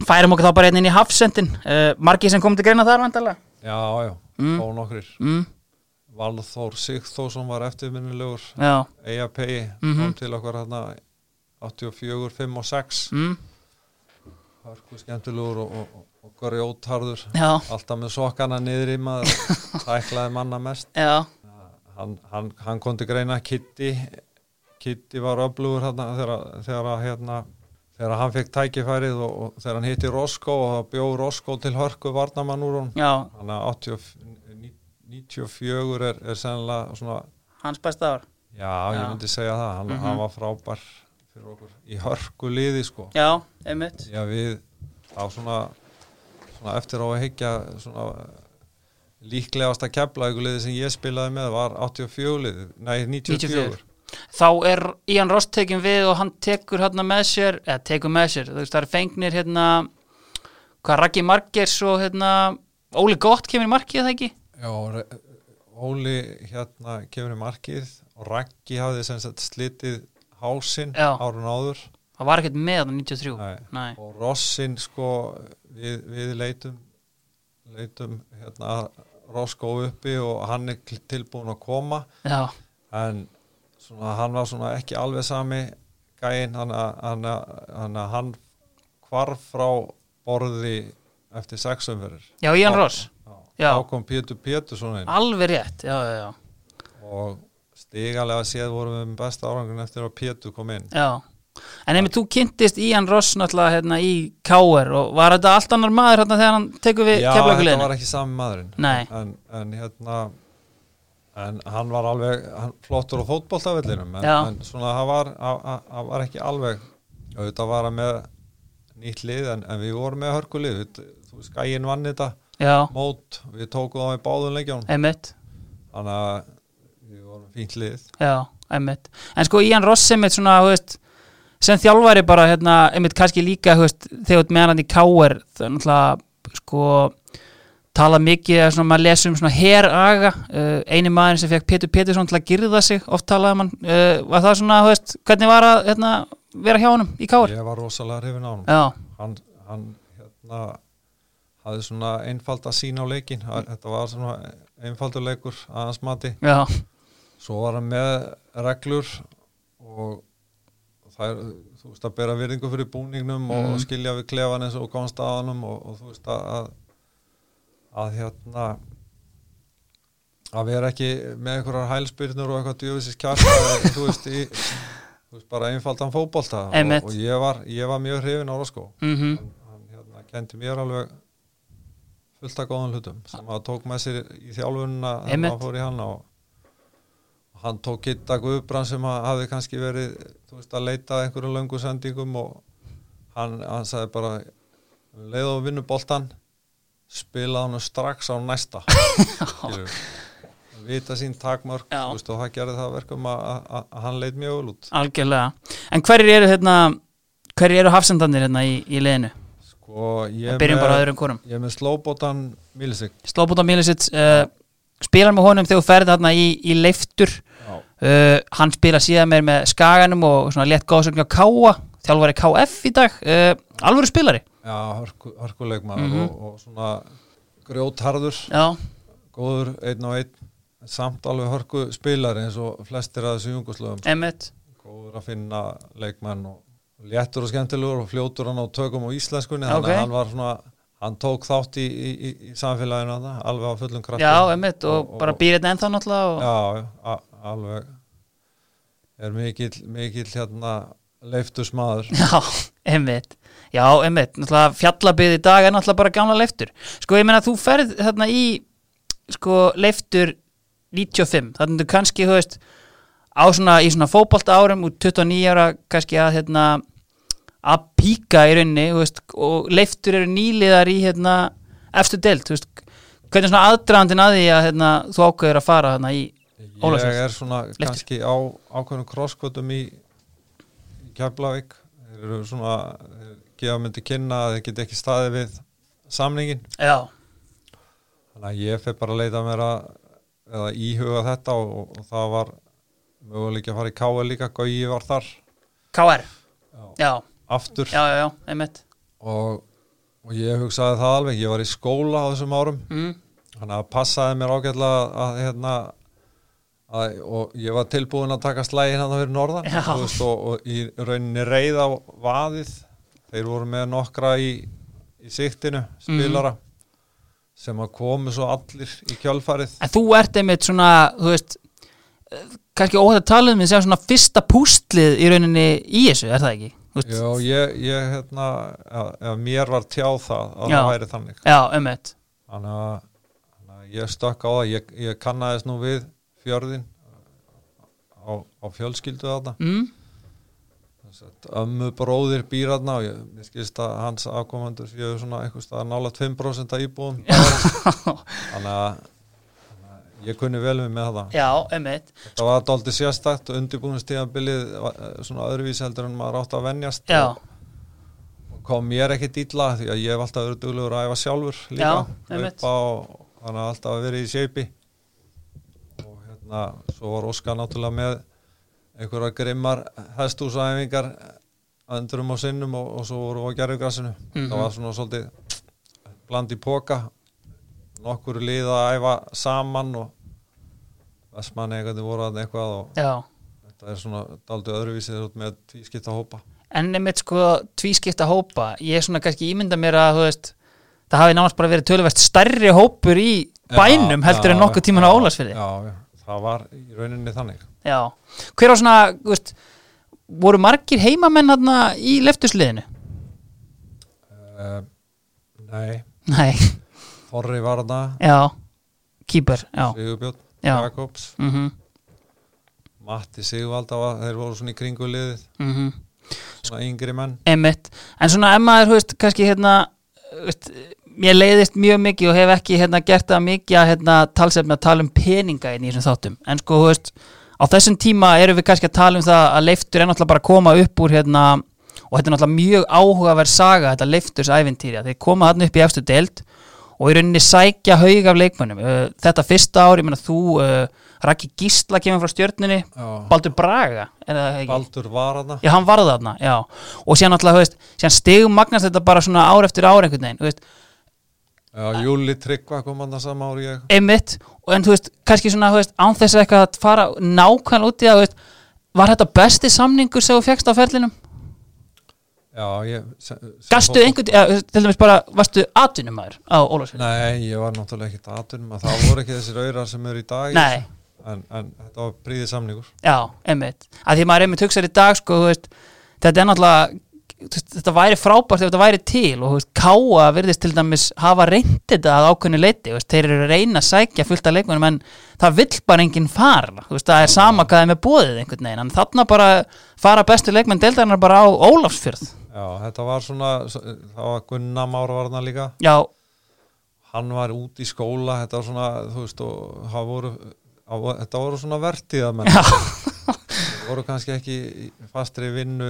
færum okkur þá bara hérna inn í hafsendin. Uh, margir sem kom til greina þar vandalega já, já, Mm. fá nokkrir. Mm, Valþór Sigþórsson var eftirminnilegur. EAP Mhm. kom til okkar hérna 84, 5 og 6 mm, hörku skemmtilegur og, og, og, grjótharður. Já, alltaf með sokkana niður í maður tæklaði manna mest. Já. Hann, hann, hann kom til greina. Kitty Kitty var öflugur hérna þegar, þegar, hérna, þegar hann fekk tækifærið og, og þegar hann hitti Rosko og það bjó Rosko til hörku varnamann úr að 80 94 er, er sennilega svona hans besta ár Já, ég Já. myndi segja það, hann, Mhm. hann var frábær fyrir okkur í hörku liði sko. já, einmitt Já, við á svona, svona eftir á að hyggja svona, líklegast að kepla liði sem ég spilaði með var 84 liði, nei 94 94. þá er Ian Ross tekin við og hann tekur hérna með sér eða tekur með sér, þú veist það er fengnir hérna hvað Raggi Margers og hérna Óli Gott kemur í markið það ekki Já, Óli hérna kemur í markið og Raggi hafði sem sagt slitið hásinn árun áður. Það var ekkert með það 93 Nei. Nei. og Rossin sko við, við leitum leitum hérna Rosko uppi og hann er tilbúin að koma. Já, en svona, hann var svona ekki alveg sami gæinn. Hann, hann, hann hvarf frá borði eftir sexumverður já Ian Ross Já. þá kom Pétur Pétursson inn. Alveg rétt, já, já, já, og stigalega séð vorum við með besta árangun eftir að Pétur kom inn. Já. en einmitt þú kynntist Ian Ross náttúrulega hérna í K.R. og var þetta allt annar maður hérna þegar hann tekur við Já, þetta keflaguleginu var ekki sami maðurinn. En, en hérna en hann var alveg hann, flottur á fótboltavellinum en, en svona hann var, hann- hann var ekki alveg auðvitað var hann með nýtt lið en, en við vorum með hörkulið þú veist, Skæin vann þetta já, mót, við tókum það í báðum leikjum einmitt þannig að við vorum fínt lið Já, einmitt. En sko Ian Ross einmitt svona, veist, sem þjálfari bara, hérna, einmitt kannski líka, veist, þegar þú ert með hann í K.R. Það er náttúrulega, sko, tala mikið, eða svona, maður lesum svona heraga, uh, eini maður sem fekk Pétur Pétursson til að girða sig, oft talaði mann, uh, var það svona, veist, hvernig var að, hérna, vera hjá honum í K.R.? ég var rosalega hrifin á Já, hann, hann hérna hafði svona einfald að sína á leikin þetta var svona einfaldur leikur að hans mati. Já, svo var hann með reglur og það er þú veist að bera virðingu fyrir búningnum og Mhm. skilja við klefan eins og konstaðanum og, og þú veist að, að að hérna að vera ekki með einhverjar hælspyrnur og eitthvað djöfisins kjarta þú veist í þú veist bara einfaldan fótbolta. Og, og ég var, ég var mjög hrifin á Rosko mhm, hann, hann hérna, kendi mér alveg fullt af góðan hlutum sem að tók með sér í þjálfunna Einmitt. hann fór í hann og og hann tók Gitta Guðbrand sem að hafði kannski verið veist að leita að einhverjum löngu sendingum og hann, hann sagði bara leið og vinnu boltan spila hann strax á næsta vita sín takmörk veist, og það gerði það að verkum að, að, að hann leit mjög vel út algjörlega. En hverjir eru, hérna, hverjir eru hafsendandir hérna í, í liðinu? Sko ég Byrjum bara á öðrum korum. ég er með slóbótan Milisik Slóbúta Mílisits uh, spilar með honum þegar þú ferð þarna í, í leiftur. Uh, hann spila síðan meir með Skaganum og svona létt góðsögn á Káa þjálfari KF í dag. Uh, alvöru spilari. Já, hörku, hörkuleikmaður Mhm. og, og svona grjótharður, já, góður einn og einn, samt alveg hörku spilari eins og flestir að þessu junguslöfum, Emmett góður að finna leikmenn og léttur og skemmtilegur og fljótur hann á tökum á íslenskunni, þannig Ok. að hann var svona, hann tók þátt í, í, í, samfélaginu þarna, alveg á fullum krafti. já, Emmett og, bara býr hérna ennþá náttúrulega og, Já, a- alveg, er mikill, mikill hérna leiftus maður. já, Emmett já, Emmett, náttúrulega fjallabið í dag er náttúrulega bara gamla leiftur sko, ég meina þú ferð þarna í sko, leiftur 95, þannig að kannski, þú veist á svona, í svona fótbolta árum úr 29 ára kannski að hérna að píka í rauninni veist, og leiftur eru nýliðar í hérna, eftir þú veist, hvernig er svona aðdragandinn að því að hérna, þú ákveður að fara hérna í Ólafsvík. Ég er svona Leiftur. kannski á ákveðnum krosskvötum í, Keflavík þeir eru svona þeir gefa myndi kynna að þeir geti ekki staðið við samningin já, þannig að ég fyrir bara að leita mér að eða íhuga þetta og, og, og það var möguleik að fara í KL líka Gauji var þar KR já. já, aftur já, já, og, og ég hugsaði það alveg ég var í skóla á þessum árum mm. þannig að passaði mér ágætlega að hérna að, og ég var tilbúin að taka slægin hann fyrir norðan Já. þú veist, og, og í rauninni reið á vaðið þeir voru með nokkra í, í siktinu, spilara sem að komu svo allir í kjölfarið En þú ert einmitt svona, þú veist eh, kannski óhætt að tala um því sem svona fyrsta pústlið í rauninni í þessu, er það ekki? Já, ég, ég hérna að, að mér var tjáð það að Já. það væri þannig. Já einmitt. Þannig að, að ég stökk á það. Ég, ég kannaðist nú við fjörðin á, á fjölskyldu þarna. Mm. ömmu bróðir býratna og ég, ég skilst að hans afkomandur séu svona eitthvað nála 2% af íbúðum að þannig að ég kunni vel við með það. Já, einmitt. Það var dálítið sérstakt undirbúinustíðanbilið svona öðruvís heldur en maður átt að venjast Já, og kom mér ekki dýtla því að ég hef alltaf verið duglegur að æfa sjálfur líka. Já, á, þannig að alltaf að verið í seipi og hérna svo var Óskar náttúrulega með einhverja grimmar hestúsæfingar öndurum á sinnum og, og svo voru við á gerðugrassinu Mhm. það var svona svolítið bland í póka nokkur lið að æfa saman og Vestmanni eitthvað voru að eitthvað og já. þetta er svona daldið öðruvísið með tvískipta hópa. En einmitt sko tvískipta hópa Ég er svona kannski ímynda mér að veist Það hafi nánast bara verið töluvert stærri hópur í bænum Já, heldur en já, nokkuð tíman á Já, já, það var í rauninni þannig. Já, hver á svona, veist, voru margir heimamenn í leftusliðinu? uh, Nei, Nei, Þorri var þarna já, kýper, Sigurbjörn, Já. Jakobs. Mhm, Matti Sigvalda var, þeir voru svona í kringu liðið. Mhm, svona yngri menn. Emitt, en svona ef maður, þú veist, kannski hérna, veist, mér leiðist mjög mikið og hef ekki hérna gert það mikið að hérna talsefni að tala um peninga inn í þessum þáttum, en sko, þú veist, á þessum tíma erum við kannski að tala um það að leiftur er náttúrulega bara að koma upp úr hérna, og þetta er náttúrulega mjög áhugaverð saga, þetta leifturs ævintýri, þeir koma hann upp í efstu deild og í rauninni sækja haug af leikmönnum Uh, þetta fyrsta ár, ég meina þú uh, Raki Gísla kemur frá stjörnunni Já. Baldur Braga? Baldur var þarna Já, hann varð þarna, já og þú veist, síðan stigum magnast þetta bara svona ár eftir ár einhvern veginn, veist, Já, Júli Tryggva kom hann það sama ári ég einmitt en þú veist, kannski svona, án þess að eitthvað að fara nákvæmlega út í það, þú veist var þetta besti samningur sem þú fegst á ferlinum? Já, ég sem, sem Gastu einhvern, ja, til dæmis bara, varstu atvinnumæður á Ólafsfjörn? Nei, ég var náttúrulega ekkit aðtunum að það voru ekki þessir auðrar sem eru í dag en, en þetta var príðið samningur. Já, einmitt, að því maður einmitt hugsaður í dag, sko, veist, þetta er náttúrulega þetta væri frábært ef þetta væri til og veist, Káa virðist til dæmis hafa reyndið þetta að ákveðnu leiti veist, þeir eru reyna að sækja fullt af leikmennum en það vill bara enginn fara veist, það er sama hvað er með bóðið einhvern veginn en þarna bara fara bestu leikmenn deildarinnar bara á Ólafsfjörð. Já, þetta var svona, það var Gunnar Már var þarna líka. Já, hann var út í skóla þetta var svona, þú veist, og voru voru- þetta voru svona vertíðamenn já, Það voru kannski ekki fastri vinnu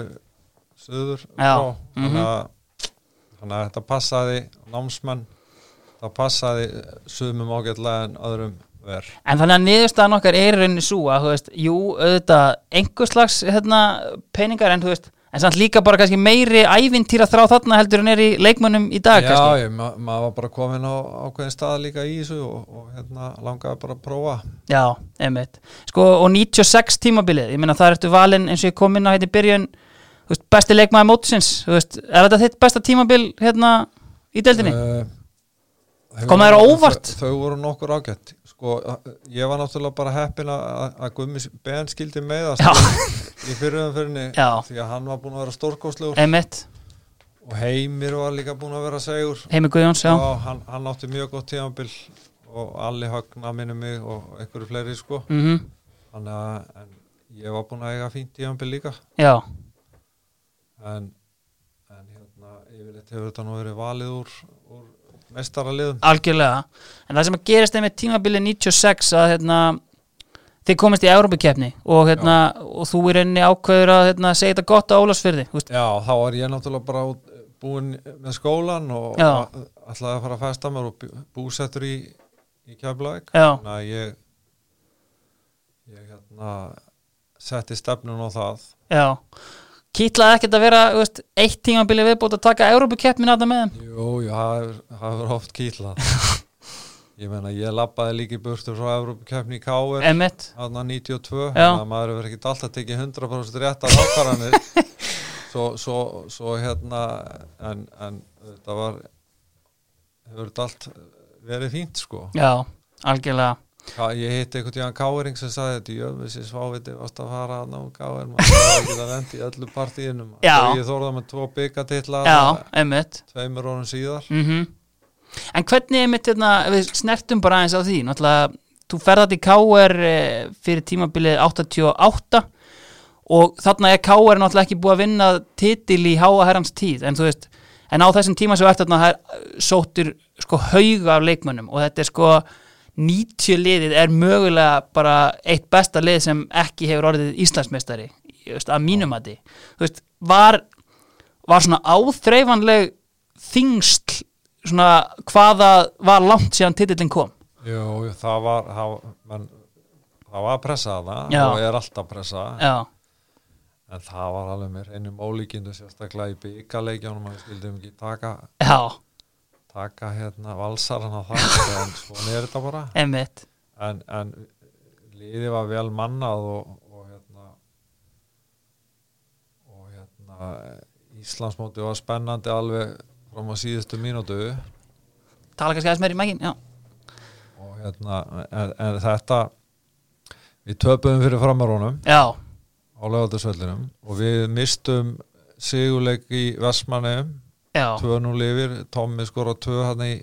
söður Já, frá. þannig mhm. að þannig að þetta passaði námsmenn það passaði sumum ágætlega en öðrum verð en þannig að niðurstaðan okkar er rauninni svo að, þú veist, jú, auðvitað einhver slags, hérna, peningar en þú veist, en samt líka bara kannski meiri ævintýra þrá þarna heldur en er í leikmönnum í dag, Já, kannski. ég, ma maður var bara komin á ákveðin stað líka í þessu og, og hérna langaði bara að prófa. Já, einmitt. Sko, og 96 tímabilið, ég meina það ertu valinn eins og ég kom inn á hérna í byrjun veist, besti leikmaði mótsins þú veist, er þetta þitt besta tímabil hérna í deildinni? uh, Kom þér á óvart? Þau, þau voru nokkur ágætt sko, ég var náttúrulega bara heppin að Gummi Ben skildi Já. í fyrirumfyrinni Já. því að hann var búin að vera stórkostlegur einmitt, og Heimir var líka búin að vera segur Heimi Guðjóns, já, hann, hann átti mjög gott tímabil og Alli Högna minni mig og einhverju fleiri sko mm þannig að ég var búin að eiga fínt tímabil líka já, en, en hérna yfirleitt hefur þetta nú verið valið úr, úr mestaraliðum algjörlega. En það sem að gerist einmitt tímabilið 96 að hérna þið komist í Európa-keppni og hérna og þú í rauninni ákveður að hérna, segja þetta gott á veist, Já, þá var ég náttúrulega bara búinn með skólan og Já. a- ætlaði að fara að festa mér og bú- búsettur í, í Keflavík. Þannig að ég ég hérna setti stefnun á það. Já Kýtlaði ekkert að vera, veist, eitt tímabilið viðbútt að taka Európa-keppnin að það með þeim? Jú, jú, það hefur- það hefur oft kýtlað. Ég meina, ég labbaði líki burtu frá Evrópukefni í Einmitt, Þarna 92, Já. þannig að maður hefur ekkert alltaf tekið 100% rétt af ákvarðanir. Svo, svo, svo hérna en, en þetta var hefur þetta allt verið fínt sko. Já, algjörlega Ka, ég hitti einhvern tíðan Káering sem sagði þetta jöfnvisi sváviti varst að fara að ná Káir maður var ekki að vendi öllu partíinum og ég þórða með tvo einmitt. tveimur orðum síðar. Mm En hvernig einmitt hérna, við snertum bara aðeins á því Náttúrulega, þú ferðat í KR eh, fyrir tímabilið 88 og þarna er K.R. náttúrulega ekki búið að vinna titil í háa herrans tíð en veist, en á þessum tíma sem eftir þarna það er sóttur sko hauga af leikmönnum og þetta er sko 90 liðið er mögulega bara eitt besta lið sem ekki hefur orðið Íslandsmeistari að mínum að því þú veist, var, var svona áþreifanleg þingst svona hvaða var langt síðan titillin kom? Jú, það var það, menn, það var að pressa það Já. og er alltaf að pressa. Já, en það var alveg mér einum ólíkindu sérstaklega í byggaleikjónum að við skildum ekki taka, já, taka hérna valsar hann á það en svona er þetta bara. En, en liði var vel mannað og, og hérna og hérna Íslandsmóti var spennandi alveg frá maður síðustu mínútu. Tala kannski aðeins meir í mækin og hérna en, en þetta við töpum fyrir framarónum á lögaldasvöldinum og við mistum sigurleik í Vestmannum 2 nú lifir, Tommi skora 2 hann í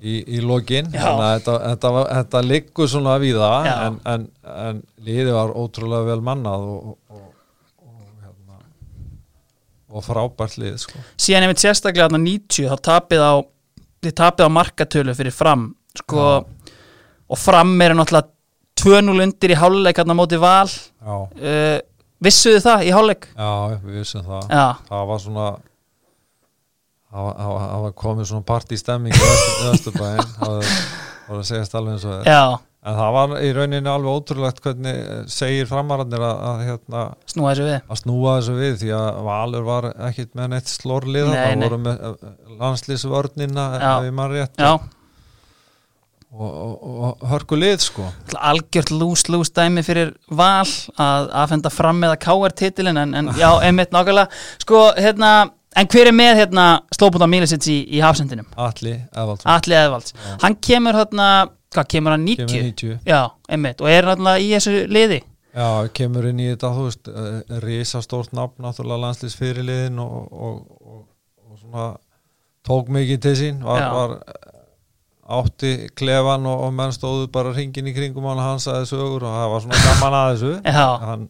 í, í lokin. Þannig að þetta, þetta liggur svona við það en, en, en liði var ótrúlega vel mannað og, og, og hérna og frábært lið sko. síðan einmitt sérstaklega á 90 þá tapið á, á markatölu fyrir fram sko, og fram er náttúrulega 2-0 undir í háluleikarna móti val. Uh, vissuðu það í háluleik já, við vissum það. Já, það var svona það það það var komið svona partystemming í Vesturbæinn það var að eins og þetta já, en það var í rauninni alveg ótrúlegt hvernig eh, segir framararnir að, að, hérna, snúa þessu við. að snúa þessu við því að Valur var ekkit með neitt slórlið Nei, það nei. voru með eh, landslýsvörnina ef ég mann rétt. Já, og, og, og hörku lið sko algjört lús-lús dæmi fyrir val að aðfenda fram með að káar titilin en, en já, einmitt nákvæmlega. Sko, hérna, en hver er með hérna slópundan Mílisits í, í hafsendinum? Atli Evaldsson Atli Eðvalds, hann kemur hérna hvað kemur hann 90? kemur 90 Já, einmitt, og er náttúrulega í þessu liði? Já, kemur inn í þetta, þú veist, uh, risastórt nafn, náttúrulega landslýsfyrirliðin og, og, og, og svona tók mikið til sín, var, var átti klefan og, og menn stóðu bara hringin í kringum hann og hann sagði sögur og það var svona gaman að þessu. Já, Hann,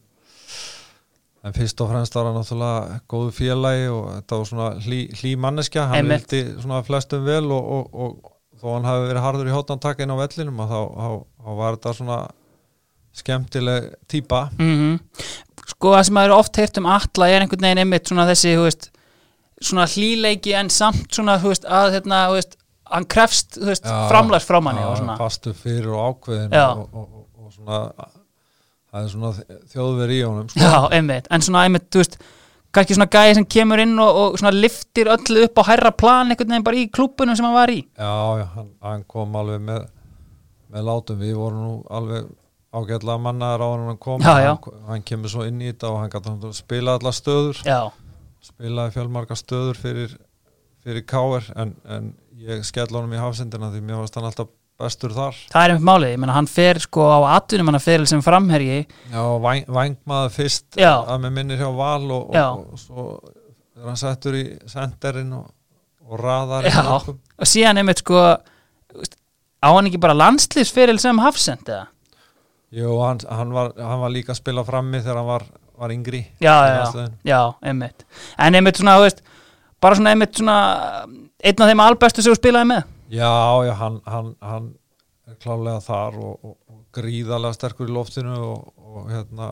en fyrst og fremst var hann náttúrulega góðu félagi og þetta var svona hlý, hlý manneskja, hann Einmitt. vildi svona flestum vel og, og, og þó hann hafi verið harður í hóttantakinn á vellinum þá, þá, þá var þetta svona skemmtileg típa. mm sko það sem maður oft heyrt um Atla er einhvern veginn einmitt svona þessi veist, svona hlýleiki en samt svona veist, að hérna, þú veist, hann krefst veist, framlags frá manni svona. fastu fyrir og ákveðin Já. og, og, og, og svona það er svona þjóðveri í honum sko. Já, einmitt, en svona einmitt, þú veist kannski svona gæði sem kemur inn og, og svona liftir öllu upp á hærra plan einhvern veginn bara í klúbunum sem hann var í. Já, já hann, hann kom alveg með með látum, við vorum nú alveg ágætlega mannaðar á hann kom. Já, já. Hann, hann kemur svo inn í þetta og hann gæti spila alla stöður. Já, spilaði fjölmarka stöður fyrir, fyrir Káer en, en ég skell honum í hafsendina því mér varst hann alltaf bestur þar. Það er einmitt málið, ég menna hann fer sko á atvinnum hann fer sem framherji. Já, væng, vængmaður fyrst Já. að með minnir hjá Val og, og, og svo er hann settur í senderinn og, og raðar í Já, og síðan einmitt sko á hann ekki bara landslýsferil sem hafsend eða? Jú, hann, hann, var, hann var líka að spila frammi þegar hann var, var yngri Já, já, já, einmitt. En einmitt svona, þú veist, bara svona einmitt svona einn af þeim albestu sem þú spilaði með? Já, já, hann, hann, hann er klálega þar og, og, og gríðarlega sterkur í loftinu og, og hérna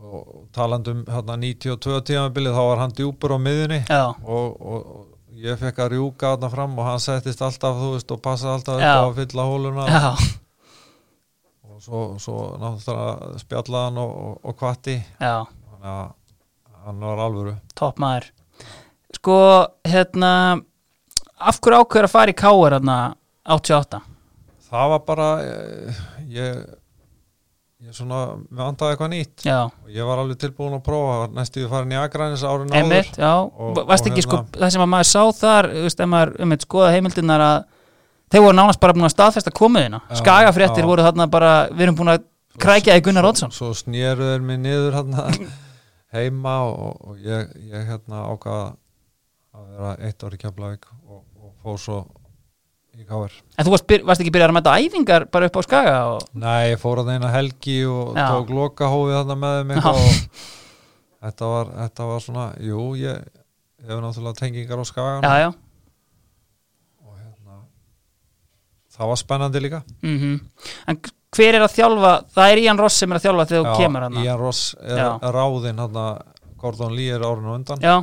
og talandum hérna 92 tímabilið þá var hann djúpur á miðunni og, ég fekk að rjúka þarna fram og hann settist alltaf, þú veist, og passaði alltaf Já. upp á fylla hóluna. Já, og svo, svo náttúrulega spjallaði hann og, og, og kvatti já. Þannig að hann var alvöru. Topp maður. Sko, hérna af hverju ákveður að fara í hérna 88 það var bara eh, ég ég svona, með andaði eitthvað nýtt. Já, og ég var alveg tilbúin að prófa næstu við farin í Akranis árið einmitt, já. Og- og ekki sko, hérna- það sem að maður sá þar veist, maður, um eitt skoða heimildirnar að þeir voru nánast bara búin að staðfesta komuðina. Já, skagafréttir voru þarna bara við erum búin að krækja í Gunnar Oddsson. svo snéru þeir mig niður hérna heima og, og ég, ég hérna ákvaða að vera eitt ári og fór svo í KR En þú varst, varst ekki byrjað að mæta æfingar bara upp á skaga og... Nei, ég fór að eina helgi og Já. tók lokahófið þarna með eitthvað og þetta var, þetta var svona, jú, ég hefur náttúrulega tengingar á skagan Já, já. Og hérna það var spennandi líka. Mm En hver er að þjálfa Það er Ian Ross sem er að þjálfa þegar þú kemur hann Ian Ross er Já. ráðinn hann Gordon Lee er árinu undan. Já,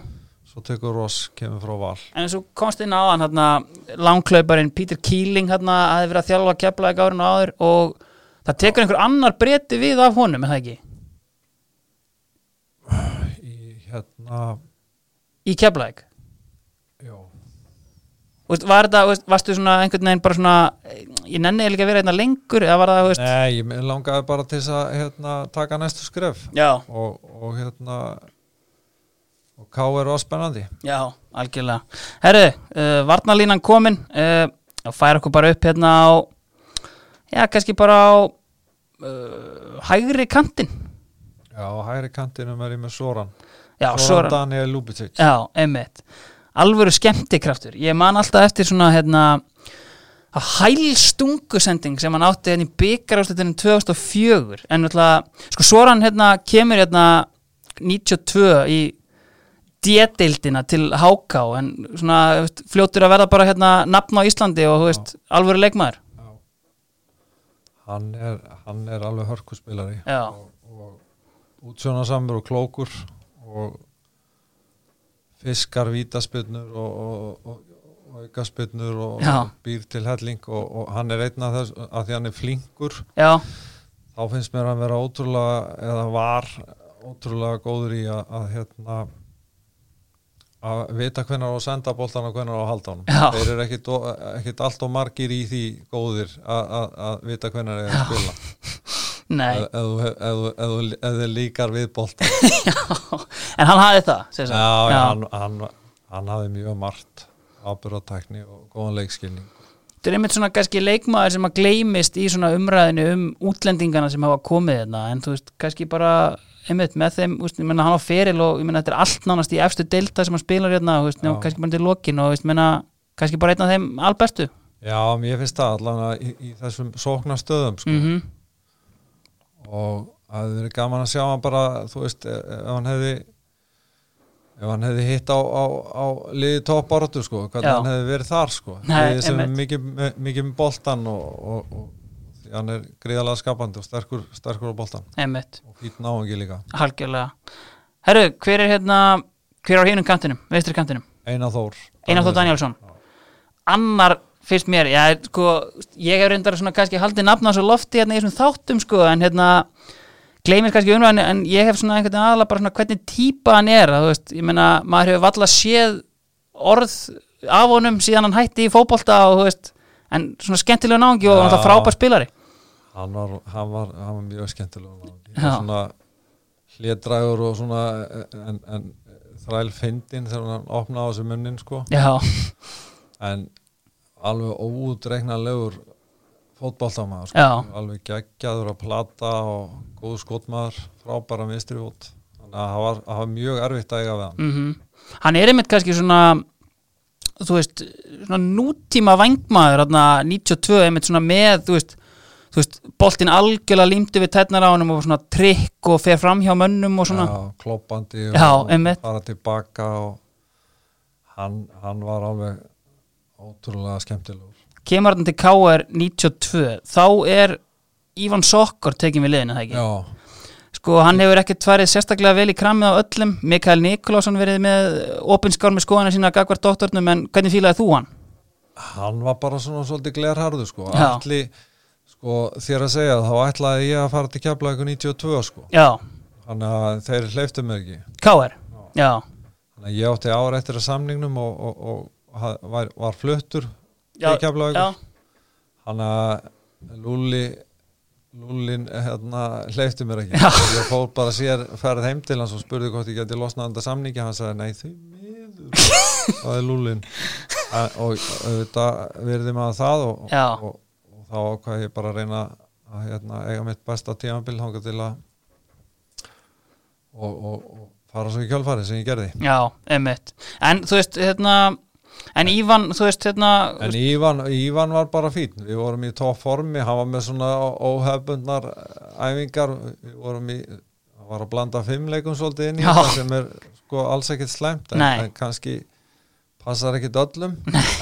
svo tekur Ross, kemur frá val. En eins og komst inn á hann hérna, langklauparinn Peter Keeling hérna, aðeins verið að þjálfa keflaði árinu áður og það tekur einhver annar breyti við af honum, er það ekki? í hérna Í keflaði já, Veist, var þetta, veist, varstu svona einhvern veginn bara svona, ég nenni ekki að vera einna lengur eða var það, veist, Nei, ég langaði bara til þess að hérna, taka næstu skref. Já, og, og hérna og K.R. var spennandi. Já, algjörlega. Herru, uh, varnalínan komin. Uh, fær okkur bara upp hérna á já, kannski bara á uh, hægri kantin Já, hægri kantinum er ég með Soran. Já, Soran Soran, Daniel Lubicic. Já, einmitt. Alvöru skemmtikraftur, ég man alltaf eftir svona hérna að hælstungusending sem hann átti hérna í byggaráslutinni 2004 en náttúrulega, sko Soran hérna kemur hérna 92 í D-deildina til HK en svona veist, fljótur að verða bara hérna nafn á Íslandi og þú veist, alvöru leikmaður. Hann er, hann er alveg hörkuspilari. Já. og, og útsjónasamur og klókur og fiskar vítaspilnur og, og, og, og og Já. býr til helling og, og hann er einn af þess að því hann er flinkur. Já, þá finnst mér hann vera ótrúlega eða var ótrúlega góður í að, að hérna að vita hvenær á að senda boltan og hvenær á að halda Já. þeir eru ekkit, ekkit allt og margir í því góðir að, vita hvenær er að spila. Ef þið líkar við boltan en hann hafði það já, já. Hann, hann, hann hafði mjög margt ábyrðatækni og góðan leikskilning. Þetta er einmitt svona kannski leikmaður sem að gleymist í svona umræðinu um útlendingana sem hafa komið hérna en þú veist, kannski bara einmitt með þeim, ég menna hann á feril og ég menna þetta er allt nánast í efstu delta sem hann spilar hérna, Já. og kannski bara til lokin og menna, kannski bara einn af þeim albestu já, mér finnst það allan í, í þessum sóknastöðum sko. mm og það hefði verið gaman að sjá hann bara þú veist, ef ef hann hefði ef hann hefði hitt á, á, á liði toppáratu sko, hvernig Já. hann hefði verið þar sko, Nei, sem er mikið, mikið með boltan og, og, og hann er gríðalega skapandi og sterkur, sterkur á einmitt, og fýtt náungi líka, halgjörlega Herru, hver er hérna hver er á hinum kantinum, veistri kantinum? Einar Þór. Einar Þór Danielsson annar fyrst mér, já, sko ég hef reyndar svona kannski haldið nafna svo lofti hérna í þessum þáttum, sko, en hérna gleymir kannski umræðinu, en ég hef svona einhvern veginn aðalega bara svona hvernig típa hann er þú veist, ég meina, maður hefur valla séð orð af honum síðan hann hætti í fótbolta og, þú veist en svona skemmtilega náungi og Já. náttúrulega frábær spilari hann var, hann var, hann var mjög skemmtilega hlédrægur og svona en, en þræl fyndin þegar hann opnaði á þessu munnin sko. Já, en alveg óútreiknanlegur fótballtamaður sko. Alveg geggjaður að plata og góð skotmaður frábæra vinstri fót þannig að það var, var mjög erfitt að eiga við hann. Mm hann er einmitt kannski svona þú veist, svona nútíma vangmaður, hérna 92 einmitt svona með, þú veist þú veist, boltinn algjörlega límdi við tætnar á honum og svona trikk og fer fram hjá mönnum og svona, Já, kloppandi og, og fara tilbaka og hann, hann var alveg ótrúlega skemmtilegur. Kemur hann til KR 92, þá er Ívan Sokkor tekin við liðinu, það ekki? Já, Sko, hann hefur ekkert farið sérstaklega vel í kramið á öllum. Mikael Nikolásson verið með opinskár með skoðana sína gagvart doktornum en hvernig fílaði þú hann? hann var bara svona svolítið glerharðu sko, Já. Sko, þér að segja þá ætlaði ég að fara til kefla ykkur 92 sko, Já, þannig að þeir hleyftu mig ekki. KR, já, þannig að ég átti ára eftir að samningnum og, og, og ha- var, var fluttur til kefla já, þannig að Lúli Lúlin hérna hleyfti mér ekki. Ég fór bara sér ferð heim til hans og spurði hvort ég geti losnað anda samningi. Hann sagði nei því miður. Það er Lúlin A- og auðvitað verði maður það og, og, og, þá ákvað ég bara að reyna að hérna, eiga mitt besta tímabil hanga til að og, og, og fara svo í kjálfari sem ég gerði. Já, einmitt. En þú veist, hérna En Ívan, þú veist, hérna En Ívan, Ívan var bara fín, við vorum í topp formi, hann var með svona óhefbundnar æfingar, við vorum í, hann var að blanda fimmleikum svolítið inn í þetta sem er sko alls ekkert slæmt, en, en kannski passar ekkert öllum,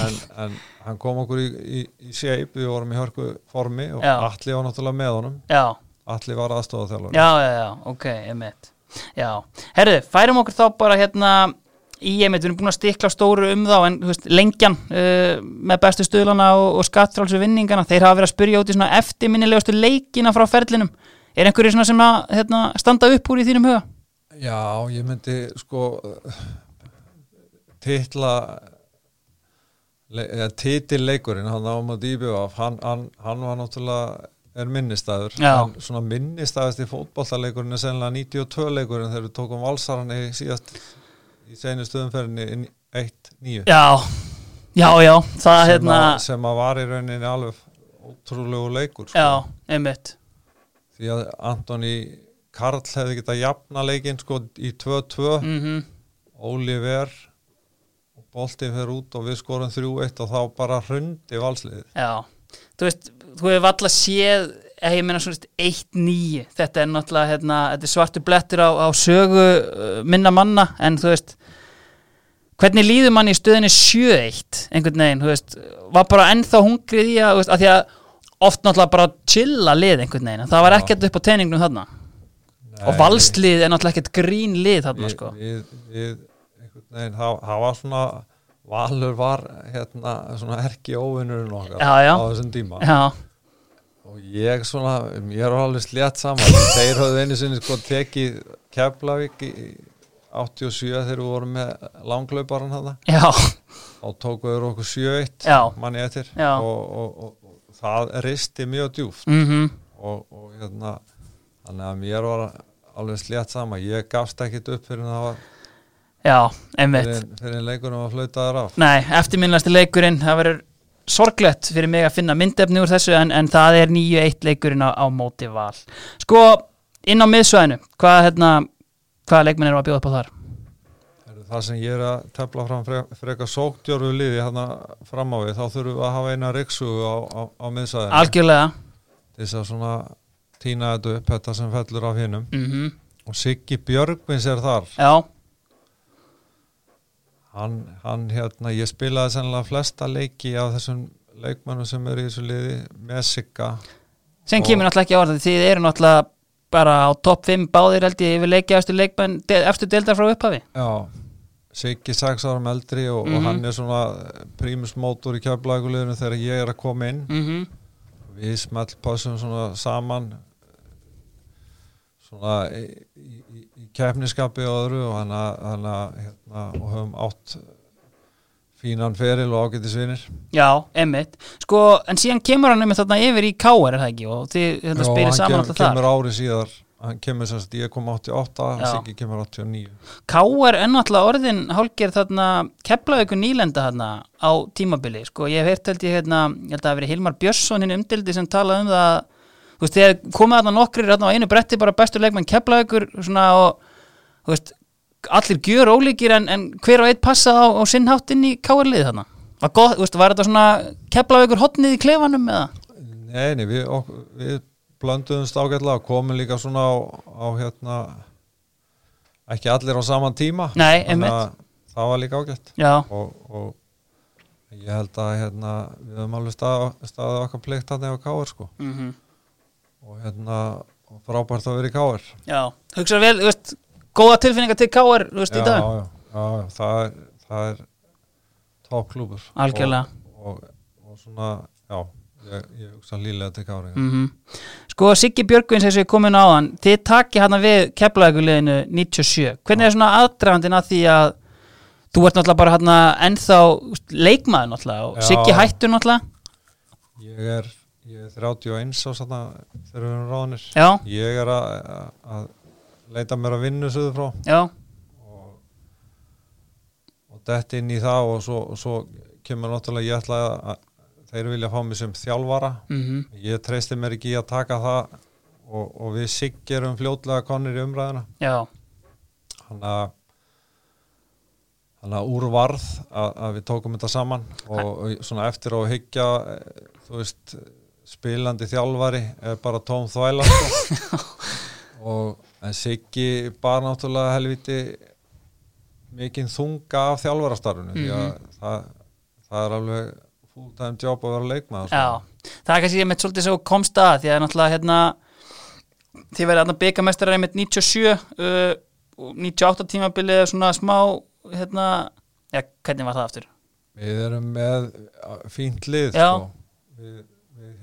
en, en hann kom okkur í, í, í shape, við vorum í hörku formi og Já. Atli var náttúrulega með honum, Já, Atli var aðstofa þjálfur. já, já, já, ok, einmitt Já, herðu, færum okkur þá bara hérna í einmitt, við erum búin að stikla stóru um þá en veist, lengjan uh, með bestu stuðlana og, og skattfrálsu vinningana þeir hafa verið að spyrja út í svona eftirminnilegustu leikina frá ferlinum er einhverju svona sem að hérna, standa upp úr í þínum huga? Já, ég myndi sko titla titilleikurinn hann á maður dýbjöf hann, hann, hann var náttúrulega er minnistæður svona minnistæðast í fótballtaleikurinn er sennilega 92 leikurinn þegar við tókum valsaran í síðast í seinustu umferðinni 1-9 Já, já, já, það sem, hérna að- sem að var í rauninni alveg ótrúlegu leikur sko. Já, einmitt. Því að Antoni Karl hefði getað jafna leikinn sko í 2-2 mm Oliver boltinn fer út og við skorum 3-1 og þá bara hrundi valsliðið. Já, þú veist, þú hefur alltaf séð eh, ég meina svona veist, 1-9 þetta er náttúrulega, hérna, þetta er svartu blettur á, á sögu uh, minna manna en þú veist hvernig líður mann í stöðinni 7-1 einhvern veginn, þú veist, var bara ennþá hungrið í að, þú veist, að því að oft náttúrulega bara chilla lið einhvern veginn það var ekkert upp á teiningnum þarna. Og valslið er náttúrulega ekkert grín lið þarna við, sko. við, við veginn, það, það var svona Valur var hérna svona erki óvinnurinn okkar Já, já. á þessum tíma. Já, og ég svona, mér var alveg slétt saman þeir höfðu einu sinni sko tekið Keflavík í 87 þegar við vorum með langlauparan þarna. Og tókuður okkur 7-1 Já. manni eftir. Og, og, og, og það risti mjög djúft mhm. Og, og hérna þannig að mér var alveg slétt sama. Ég gafst ekkit upp fyrir það var já, einmitt. Fyrir, leikunum að flautaður af. Nei, eftirminnlasti leikurinn það verður sorglegt fyrir mig að finna myndefni úr þessu en, en það er 9-1 leikurinn á, á móti val. Sko, inn á miðsvæðinu hvað, hérna, hvaða leikmenn eru að bjóða upp á þar? það sem ég er að tefla fram fre- frekar sóktjörfu liði hérna fram á við þá þurfum við að hafa eina riksugu á, á, á miðsæðinu Algjörlega. Þess að svona tína þetta upp þetta sem fellur af hinnum mm og Siggi Björgvins er þar. Já, hann, hann hérna, ég spilaði sennilega flesta leiki af þessum leikmannum sem eru í þessu liði með Sigga sem kemur náttúrulega ekki á orðið því þið eru náttúrulega bara á topp 5 báðir held ég yfir leikja eftir leikmenn de, eftir deildar frá upphafi. Já, Siggi sex árum eldri og, Mhm. og hann er svona prímusmótor í kjöflaguleginu þegar ég er að koma inn. Mm við smelt passum svona saman svona í, í- í kefniskapi og öðru og hann að, hann hérna, og höfum átt fínan feril og ágættisvinir Já, emmitt Sko, en síðan kemur hann um þarna yfir í K.R. er það ekki og þið Já, spyrir hann saman alltaf þar kemur ári síðar hann kemur semst, ég kom 88 Já. Siggi kemur 89 K.R. er náttúrulega orðin hálger þarna kepla ykkur nýlenda þarna á tímabili, sko, ég hef heyrt held ég hérna, ég held að það hafi verið Hilmar Björnsson hinn umdildi sem talaði um það þú veist, þegar komið þarna nokkrir þarna á einu bretti bara bestur leikmann kepla ykkur svona og, þú veist, allir gjör ólíkir en, en hver og eitt passa á, á sinn hátt inn í K.R. liði þarna? Var, gott, veist, var þetta svona kepla ykkur hotnið í klefanum eða? Nei, nei, við, ok, við blönduðumst ágætlega og komum líka svona á, á hérna ekki allir á saman tíma Nei, að það var líka ágætt. Og, og ég held að hérna, við höfum alveg stað, staðið okkar plikt hann eða káir sko. Mm og hérna frábært að vera í káir já, hugsa vel, þú veist góða tilfinningar til veist, í dag. Já, já, já, það er, er toppklúbur Algjörlega. og, og, og svona, já ég, ég hugsa lílega til káir mm Sko Siggi Björgvins eins og ég komin á hann þið takki hann við keflaðuguleginu 97, hvernig er svona aðdragandinn að því að þú ert náttúrulega bara hann ennþá úst, leikmaður náttúrulega og Já. Siggi hættur náttúrulega? Ég er, ég er 31 á svona þegar við erum ráðnir. Já, ég er að, að, leita mér að vinnu söðu frá. Já, og, og dett inn í það og svo, og svo kemur náttúrulega ég ætla að þeir vilja fá mig sem þjálfara. Mm ég treysti mér ekki í að taka það og, og við siggerum fljótlega konir í umræðina þannig að þannig að úr varð að, að við tókum þetta saman og, og svona eftir að hyggja eh, þú veist, spilandi þjálfari er bara tóm þvæla sko. og en Siggi bara náttúrulega helviti mikinn þunga af þjálfarastarfinu því að það, það er alveg full time job að vera leikmaður sko. Já, það er kannski ég mitt svolítið svo komst að því að náttúrulega hérna þið verið að byggamestrar einmitt 97 uh, og 98 tímabilið svona smá hérna, já, hvernig var það aftur? Við erum með uh, fínt lið Já. sko. við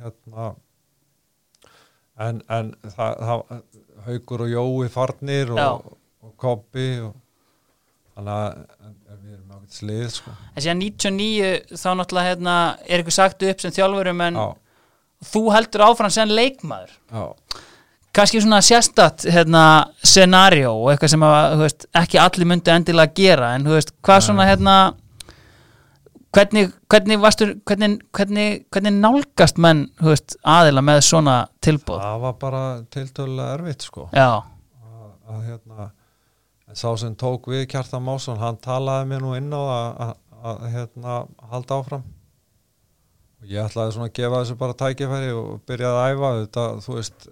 hérna en, en það, það haugur og jói farnir og, og koppi og þannig að við erum ákveðt slið sko. En síðan 99 þá náttúrulega hérna, er eitthvað sagt upp sem þjálfurum en Já, þú heldur áfram sem leikmaður. Já, kannski svona sérstatt hérna, scenario og eitthvað sem að, veist, ekki allir myndi endilega gera en veist, hvað svona hérna hvernig, hvernig varstu hvernig, hvernig, hvernig nálgast menn veist, aðila með svona tilbúð það var bara tiltölulega erfitt sko. já, að, að hérna sá sem tók við Kjartan Másson hann talaði mér nú inn á að, að, að hérna halda áfram. Og ég ætlaði svona að gefa þessu bara tækifæri og byrjaði að æfa þetta, þú veist,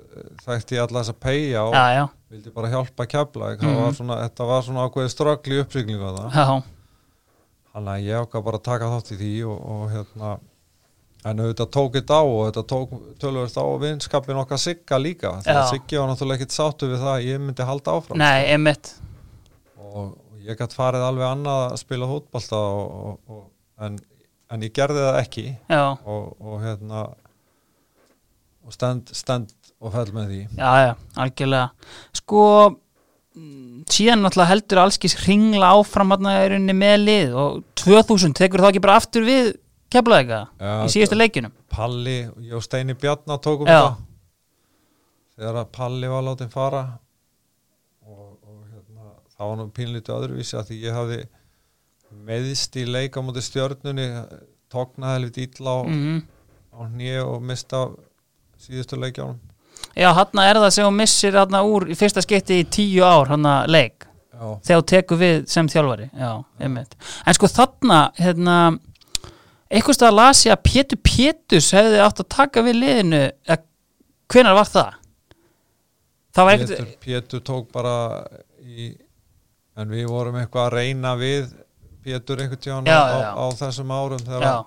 þekkti ég alltaf þess að peigja og já, já, vildi bara hjálpa að kepla mm Mhm. var svona, þetta var svona ákveði ströggli að það, já, þannig að ég ákvað bara að taka þátt í því og, og hérna en auðvitað tók þetta á og þetta tók tölvöld á vinskapin okkar Sigga líka því að. Siggi var náttúrulega ekkit sáttu við það að ég myndi halda áfram nei, einmitt. Og, og ég gætt farið alveg annað að spila og, en, en ég gerði það ekki. Og, og hérna og stend, stend og fell með því. Já, já, algjörlega. Sko mm, síðan náttúrulega heldur allskis ringla áfram með lið og 2000 tekur þá ekki bara aftur við keflaði eitthvað Já, í síðustu leikjunum? Palli, og Steini Bjarnar tókum Já. þetta þegar að Palli var látið fara og, og hérna, það var nú pínlítið öðruvísi að því ég hafði meðist í leik á móti stjörnunni tóknaði helviti illa á, mm á hnið og mista síðustu leikjánum Já, hann er það sem hún missir hann úr í fyrsta skipti í tíu ár hann leik. Já, þegar þú tekur við sem þjálfari. Já, En sko þarna, hérna eitthvað stað las ég að Pétur Péturs hefði átt að taka við liðinu. Hvenær var það? Það var Pétur, Pétur tók bara í en við vorum eitthvað að reyna við Pétur einhvern Já, á, á þessum árum þegar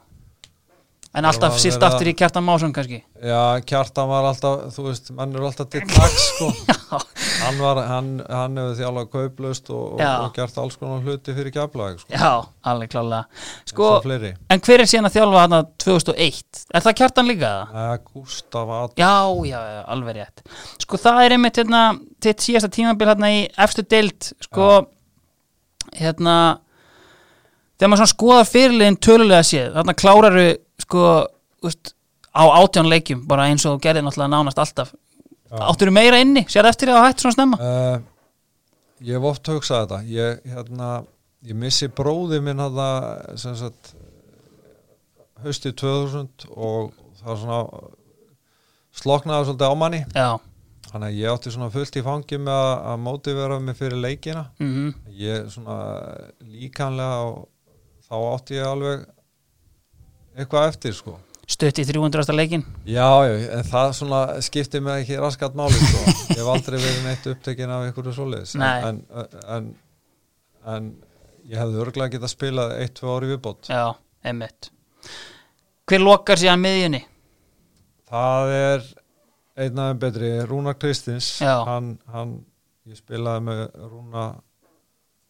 En alltaf að- aftur í kjartan Másson kannski Já, Kjartan var alltaf, þú veist, mann er alltaf til taks, sko. hann var, hann, hann hefur þjálfað kauplaust og, og, Já. gert alls konar hluti fyrir keflaðið, sko. Já, alveg klálega Sko, en hver er síðan að þjálfa hann 2001? Er það kjartan líka það? Nei, Gustaf Ad, Já, já, já, alveg rétt Sko það er einmitt hérna þitt síðasta tímabil hérna í efstu deild sko hérna þegar maður svona skoðar fyrirliðin tölulega séð þarna kláraru sko úst, á átján leikjum bara eins og þú gerði náttúrulega nánast alltaf. Já. Áttur meira inni, sér eftir að hætt svona snemma? Uh, ég hef oft hugsað þetta, ég, hérna, ég missi bróði minn sem sagt, haustið 2000 og það var svona, sloknaði svolítið á manni, Já, þannig að ég átti svona fullt í fangi með að, að mótivera mig fyrir leikina. mhm, ég svona líkanlega og þá átti ég alveg eitthvað eftir sko. Stutt í 300. leikin já, já, en það svona skipti mig ekki raskat máli sko. Ég hef aldrei verið neitt upptekinn af einhverju svoleiðis. En, en, en ég hefði örglega getað spilað eitt, tvö ári viðbót. Já, einmitt. Hver lokar síðan miðjunni? það er einn aðeins betri, Rúna Kristins. Hann, hann ég spilaði með Rúna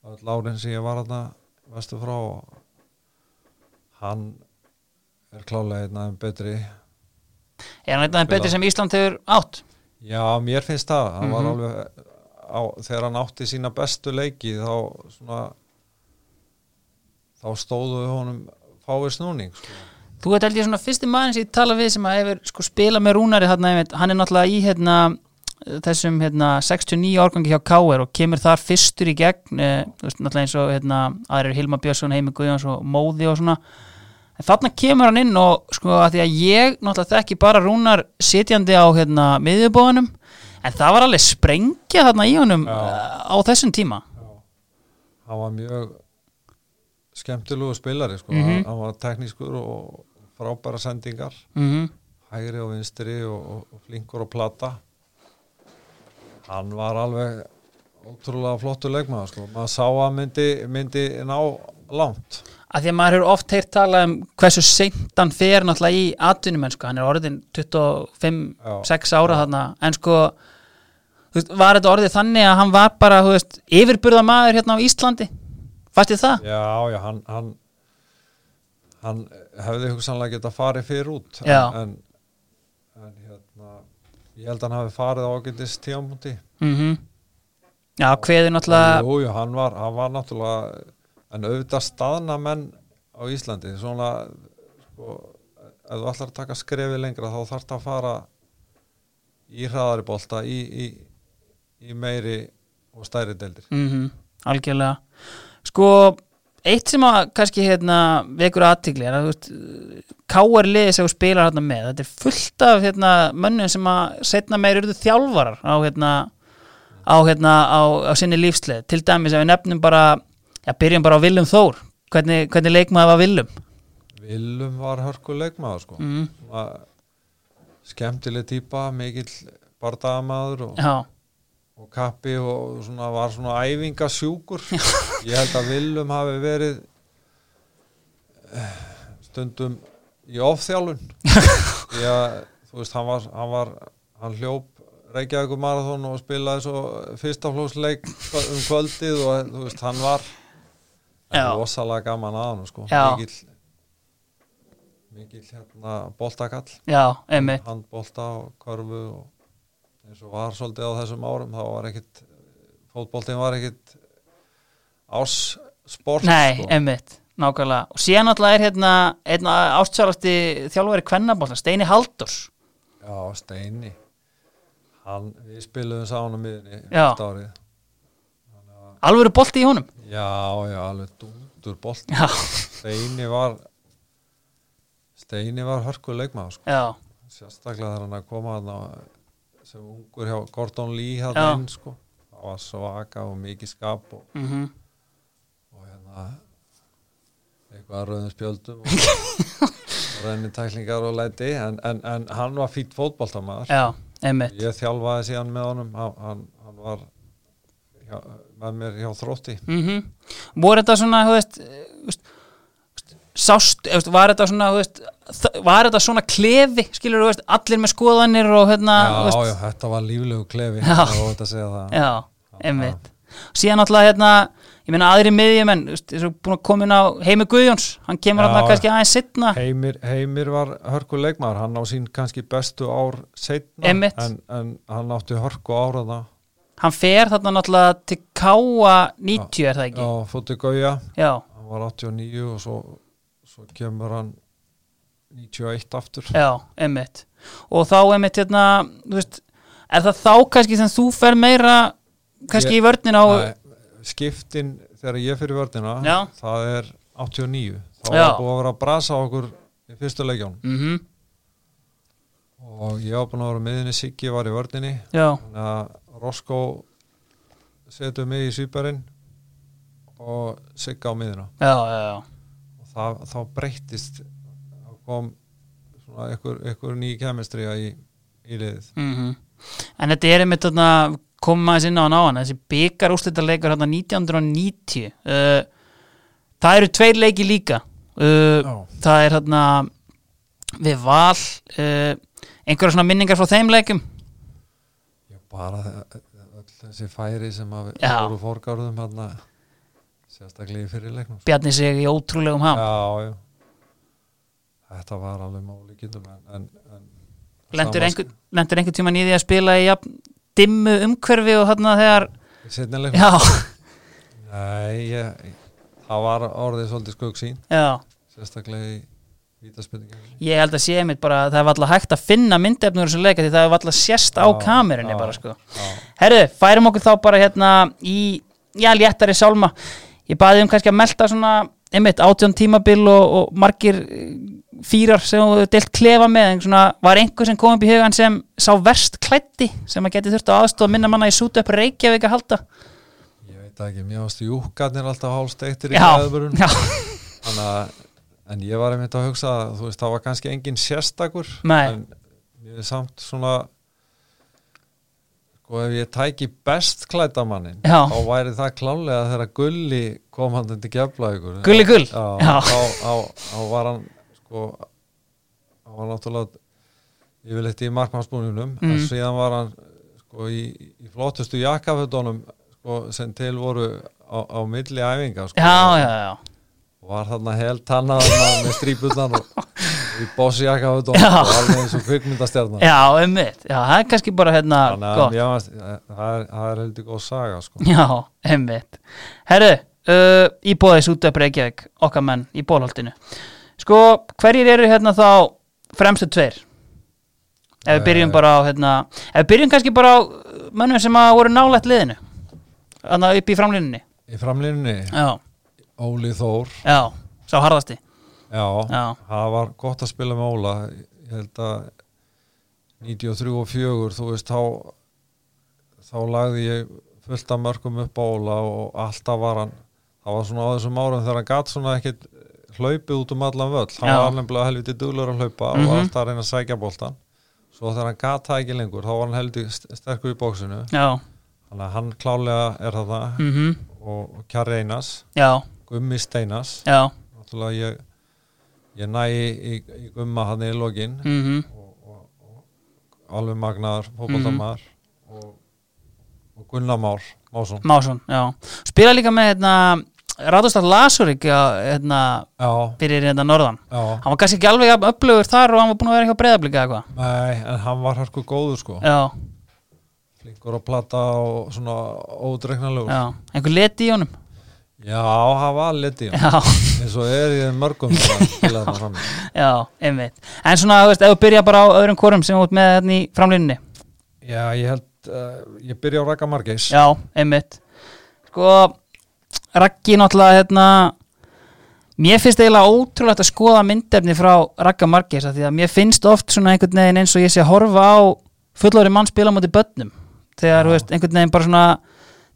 öll árin sem ég var þarna vestu frá og hann er klálega einn aðeins betri Er hann eitthvað betri sem Ísland hefur átt? já, mér finnst það hann var Mhm. alveg á, þegar hann átti sína bestu leiki þá svona þá stóðu við honum fáið snúning sko. Þú veit held ég svona fyrsti maður sem ég tala við sem að hefur sko spilað með rúnari þarna, einmitt, hann er náttúrulega í hérna, þessum hérna, 69 árgangi hjá K.R. og kemur þar fyrstur í gegn eh, náttúrulega eins og hérna, aðrir Hilma Björnsson, Heimi Guðjóns og Móði og svona en þarna kemur hann inn og sko að því að ég náttúrulega þekki bara rúnar sitjandi á hérna miðjubóðanum en það var alveg sprengja þarna í honum Já. eh, á þessum tíma hann var mjög skemmtilegu spilari sko. Mhm. hann, hann var teknískur og frábæra sendingar mm hægri og vinstri og, og, flinkur og plata hann var alveg ótrúlega flottur leikmaður sko. maður sá að myndi, myndi ná langt að því að maður hefur oft heyrt talað um hversu seint hann fer náttúrulega í atvinnumennsku, hann er orðin 25-6 ára þarna. En sko veist, var þetta orðið þannig að hann var bara þú veist, yfirburða maður hérna á Íslandi? Fæst ég það? já, já, hann hann, hann hefði hugsanlega getað farið fyrir út en, en, en hérna ég held að hann hafi farið á ágætis tíamúti Mm Já, hveði náttúrulega Jú, jú, hann var, hann var náttúrulega en auðvitað staðna menn á Íslandi svona sko, ef þú ætlar að taka skrefi lengra þá þarf það að fara í hraðari bolta í, í, í meiri og stærri deildir. Mm algjörlega. Sko, eitt sem að kannski hérna vekur aðtigli er að liði sem spilar hérna með, þetta er fullt af hérna mönnum sem að setna meir eruðu þjálfarar á hérna á hérna á, á sinni lífsleið. Til dæmis ef við nefnum bara já, byrjum bara á Willum Þór hvernig, hvernig leikmaður var Willum Willum var hörku leikmaður sko. mm. Skemmtileg típa mikill bardagamaður og, já, og kappi og svona, var svona æfingasjúkur ég held að Willum hafi verið eh, stundum í ofþjálun þú veist hann var hann, var, hann hljóp Reykjavíkur marathon og spilaði svo fyrstaflósleik um kvöldið og þú veist hann var Já. Rosalega gaman að hann sko. Já. mikill mikill hérna boltakall já, einmitt handbolta og körfu og eins og var svolítið á þessum árum þá var ekkit fótboltin var ekkit ás sport Nei, sko. einmitt, nákvæmlega og síðan alltaf er hérna einna ástsjálasti þjálfari kvennabólta, Steini Haldurs já, Steini hann, við spiluðum sá hann á miðunni Já. fyrsta árið alvöru bolti í honum já, já, alveg dúndur bolt Já, Steini var Steini var hörku leikmaður sko. já, sérstaklega þegar hann að koma hann sem ungur hjá Gordon Lee Já. inn sko. það var svaka og mikið skap og mhm. og hérna eitthvað að rauðum spjöldum og, og rennitæklingar og læti. En, en, en hann var fýtt Já, einmitt. Ég þjálfaði síðan með honum. Hann, hann, hann var hjá, með mér hjá þrótti. Mm voru þetta svona veist, eh, veist, sást, veist, var þetta svona var þetta svona klefi skilur veist, allir með skoðanir og hérna já, veist, já, þetta var líflegu klefi Já. já, einmitt. Síðan náttúrulega hérna ég meina aðri miðjumenn, og búin að koma inn á Heimi Guðjóns, hann kemur hérna kannski aðeins sittna Heimir, Heimir var hörku leikmaður hann á sín kannski bestu ár setna en, en hann átti hörku áraða hann fer þarna náttúrulega til Káa 90 er það ekki? á fóttu Gauja Já, hann var 89 og svo, svo kemur hann 91 aftur. Já, einmitt. Og þá einmitt hérna, þú veist er það þá kannski sem þú fer meira kannski Ég- í vörnin á Nei, skiptin þegar ég fyrir vördina Já. það er 89 þá Já. var búið að vera að brasa okkur í fyrstu leikjón mhm, og ég var búin að vera miðinni Siggi var í vördinni já, þannig að Rosco setur mig í sýparinn og Sigga á miðina já, já, já. og það, þá breyttist þá kom einhver, ný kemistría í, í liðið. Mm En þetta er einmitt þarna koma aðeins inn á hann þessi byggar úrslitaleikur hérna 1990 uh, það eru tveir leiki líka. Uh, það er hérna við val uh, einhverja svona minningar frá þeim leikum bara þessi færi sem að voru fórgáruðum hérna sérstaklega í fyrirleiknum Bjarni sig í ótrúlegum ham. Já, já. Þetta var alveg málíkindum en, en, en lendur einhver, einhver tíman í því að spila í jafn, dimmu umhverfi og hérna þegar Nei, ég, það var orðið svolítið skuggsýn já. Sérstaklega í ég held að sé einmitt bara að það er alltaf hægt að finna myndefnur þessu leika því það er alltaf sérst á já, bara sko. Já, Herðu, færum okkur þá bara hérna í, já, léttari sálma. Ég baði um kannski að melta svona einmitt átjón tímabil og, og margir eh, fýrar sem þú deilt klefa með en svona, var einhver sem kom upp í hugan sem sá verst klætti sem að geti þurft að aðstofa minna manna í sútu upp Reykjavík að halda? Ég veit ekki, mér varst júkarnir alltaf hálsteiktir í Já, gæðburun já, þannig að en ég var einmitt að hugsa að þú veist, það var kannski engin sérstakur Nei. en ég er samt svona sko ef ég tæki best klædamannin þá væri það klálega þegar Gulli kom hann til Keflavíkur Gulli Gull? Þá, var hann sko hann var náttúrulega yfirleitt í markmannsbúninum Mm. en síðan var hann sko í, í flottustu jakkafötunum sko, sem til voru á, á milli æfinga sko, já, já, já og var þarna helt tannað með strípullan og í Já. og alveg eins og kvikmyndastjarnar Já, einmitt, já, það er kannski bara hérna gott. mér fannst- það er, það er heldur góð saga sko. Já, einmitt. Herru, uh, í bóðis út af Reykjavík okkar menn í bólholtinu Sko, hverjir eru hérna þá fremstu tveir? Ef við byrjum Eh. bara á hérna Ef við byrjum kannski bara á uh, mönnum sem að voru nálægt liðinu. Þannig upp í framlínunni. Í framlínunni, Já, Óli Þór. Já, sá harðasti. Já, Já. það var gott að spila með Óla. Ég held að 93 og 4 þú veist þá þá lagði ég fullt af mörgum upp á Óla og alltaf var hann það var svona á þessum árum þegar hann gatt svona ekkit hlaupið út um allan völl. Hann Já. var nefnilega helviti duglur að hlaupa Mhm. og var alltaf að reyna að sækja boltan svo þegar hann gatt það ekki lengur þá var hann heldur sterkur í bóksinu Já, þannig að hann klálega er það mhm, og, og Kjarri Einars, já, Gummi Steinas ég ég næ í, í, gumma hann í lokin. Mhm, og, og, og alveg magnaður fótboltamaður. Og, og Gunnar Már Másson. Másson, Spila líka með hérna Radostad Lasurik hérna, fyrir hérna norðan. Já, hann var kannski ekki alveg öflugur þar og hann var búin að vera hjá breyðablika eða eitthvað. Nei, en hann var harku góður sko. Já, flinkur að plata og svona ódreiknalegur já, einhver leti í honum já, hann var liti eins og er þeim mörgum það já, einmitt. En svona, þú veist, ef þú byrja bara á öðrum korum sem ert með hérna í framlínunni já, ég held uh, ég byrja á Raka Margeis já, einmitt. Sko, Raggi náttúrulega hérna mér finnst eiginlega ótrúlegt að skoða myndefni frá Ragga Margeis því að mér finnst oft svona einhvern veginn eins og ég sé að horfa á fullori mann spila móti börnum. Þegar, þú veist, einhvern veginn bara svona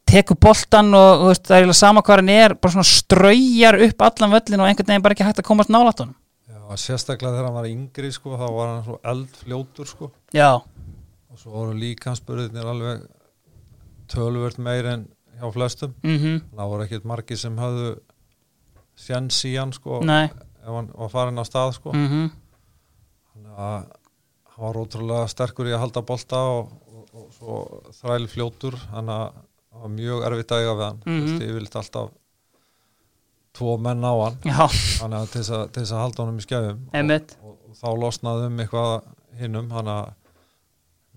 tekur boltan og veist, það er eiginlega sama hvað hann er, bara svona straujar upp allan völlin og einhvern veginn bara ekki hægt að komast nálætt honum. Já, sérstaklega þegar hann var yngri sko, þá var hann svo eldfljótur sko. Já, og svo voru líkansbörðinir alveg tölvört meir en hjá flestum. Mhm, það voru ekkert margir sem hafðu sjens í hann sko nei. ef hann var farin á stað sko. Mhm, þannig að hann var ótrúlega sterkur í að halda bolta og, og, og svo þræl fljótur þannig að það var mjög erfitt að eiga við hann mm. -hmm. ég vildi alltaf tvo menn á hann þannig að til þess að, til þess að halda honum í skefum einmitt og, og þá losnaði um eitthvað hinnum þannig að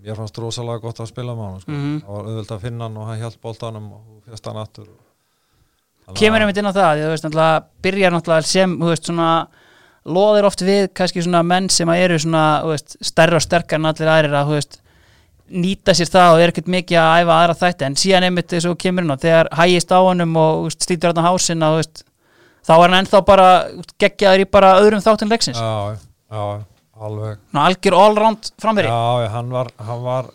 mér fannst rosalega gott að spila með hann sko. Mhm. það var auðvitað að finna hann og hann hjálp boltanum og fjast hann aftur kemur einmitt inn á það þú veist náttúrulega byrjar náttúrulega sem þú veist svona loðir oft við kannski svona menn sem að eru svona þú veist, stærra og sterkar en allir aðrir að þú veist nýta sér það og er ekkert mikið að æfa aðra þætti. En síðan einmitt þess að kemur inn á þegar hægist á honum og veist, slítur hann á hásinn að veist þá er hann ennþá bara geggjaður í bara öðrum þáttin leiksins. Já, já, alveg. Ná, algjör allround framveri Já, hann var, hann var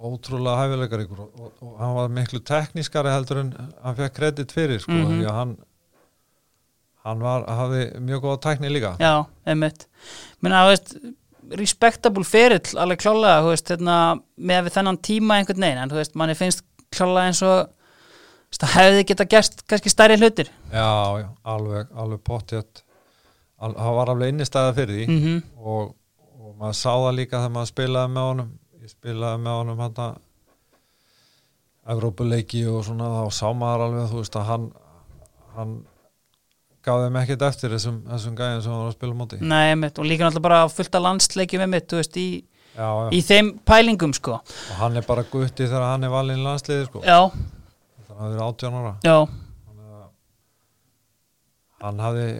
ótrúlega hæfileikar ykkur og, og, og hann var miklu teknískari heldur en hann fekk kredit fyrir sko, Mhm. því að hann hann var, hafði mjög góða tækni líka. Já, einmitt. Menna, þú veist, respectable ferill alveg klálega, veist, hérna með við þennan tíma einhvern veginn en þú veist, manni finnst klálega eins og það hefði geta gerst kannski stærri hlutir. Já, já, alveg, alveg pottjött Al, hann var alveg innistæða fyrir því mm og, og maður sá það líka þegar maður spilaði með honum. Ég spilaði með honum hann að Evrópuleiki og svona þá sá maður alveg þú veist að hann hann þeim ekkert eftir þessum, þessum gæðin sem hann var að spila móti. Nei, einmitt, og líka náttúrulega bara fullt af landsleikjum þú veist, í, já, já. í þeim pælingum, sko. Og hann er bara gutti þegar hann er valinn í landsliði sko. Þannig að hann er 18 ára. Já. Þannig að hann hafði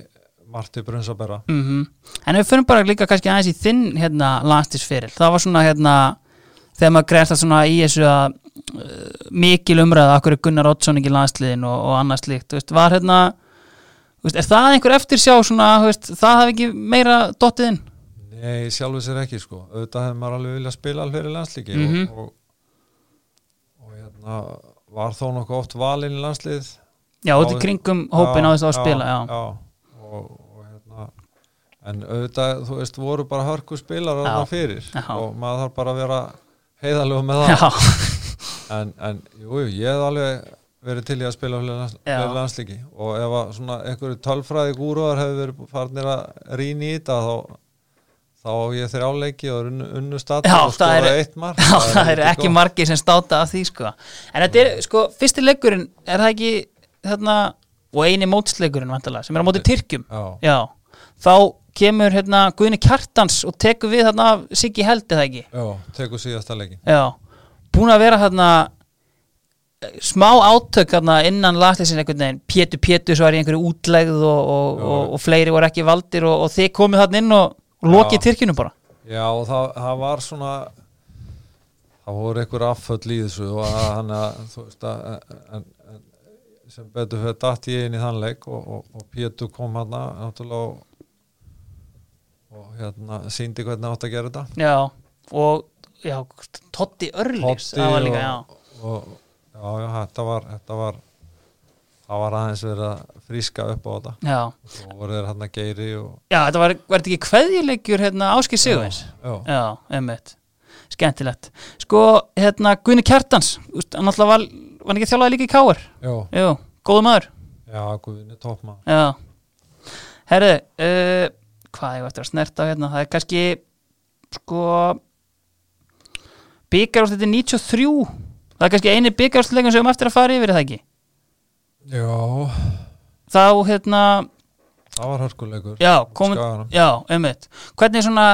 margt í brunns að bera. Mm En ef við fyrir bara líka kannski aðeins í þinn hérna landstisferil, það var svona hérna þegar maður greiðst það svona í þessu að uh, mikil umræða akkur er Gunnar Oddsson ekki í landsliðin og, og annað slíkt, þú veist, var hérna er það einhver eftir sjá svona, veist, það hafi ekki meira dottið inn? Nei, sjálfur sér ekki sko auðvitað hefði maður alveg viljað spila alveg í landslíki Mhm. og, og, og hérna var þó nokkuð oft valinn í landslið Já, út í kringum hópin á þess að spila, já, já. Og, en auðvitað, þú veist, voru bara hörku spilar Já. þarna fyrir Já. og maður þarf bara að vera heiðalegu með það Já, en, en jú, ég hef alveg verið til í að spila fyrir lands, Já. fyrir landslíki og ef einhverju tölfræði gúruðar hefur verið farnir að rýna í þetta þá, þá ég þrjáleiki og unnu, Já, og það skora er- eitt mark. Já, það eru ekki gott. margir sem státa af því sko. En þetta er, sko, fyrsti leikurinn er það ekki, þarna og eini mótsleikurinn, vantilega, sem er á móti Tyrkjum? Já, Já, þá kemur hérna Guðni Kjartans og tekur við þarna Siggi Held eða ekki? Já, tekur síðasta leikin Já, búin að vera þarna smá átök innan lagsleysin einhvern veginn. Pétur Pétur var í einhverju útlegð og, og, og, og fleiri voru ekki valdir og, þið komið þarna inn og, lokið Já. Tyrkjunum bara. Já, og það, það var svona það voru einhver afföll í þessu og að hann að þú veist að en, en, sem betur ég inn í þann leik og, og, og Pétur kom hann náttúrulega og, og hérna síndi hvernig átt að gera þetta. Já, og já, Totti Örlíks Totti og, já já, já, þetta var þetta var það var aðeins verið að fríska upp á þetta. Já, og svo voru þeir hann að geiri og já þetta var, var þetta ekki kveðjuleikjur hérna Áskir Sigurvins já, Já, einmitt. Skemmtilegt. Sko, hérna Guðni Kjartans hann alltaf var, var hann ekki þjálfaði líka í Káar já, Jú, góðu maður. Já, guðinni toppmann Já. Herðu, uh, hvað ég eftir að snerta á hérna? Það er kannski sko byggarúst þetta er 93 það er kannski eini byggarústleikum sem við höfum eftir að fara yfir er það ekki Já, þá hérna, það var hörkuleikur já, komin já, einmitt, hvernig svona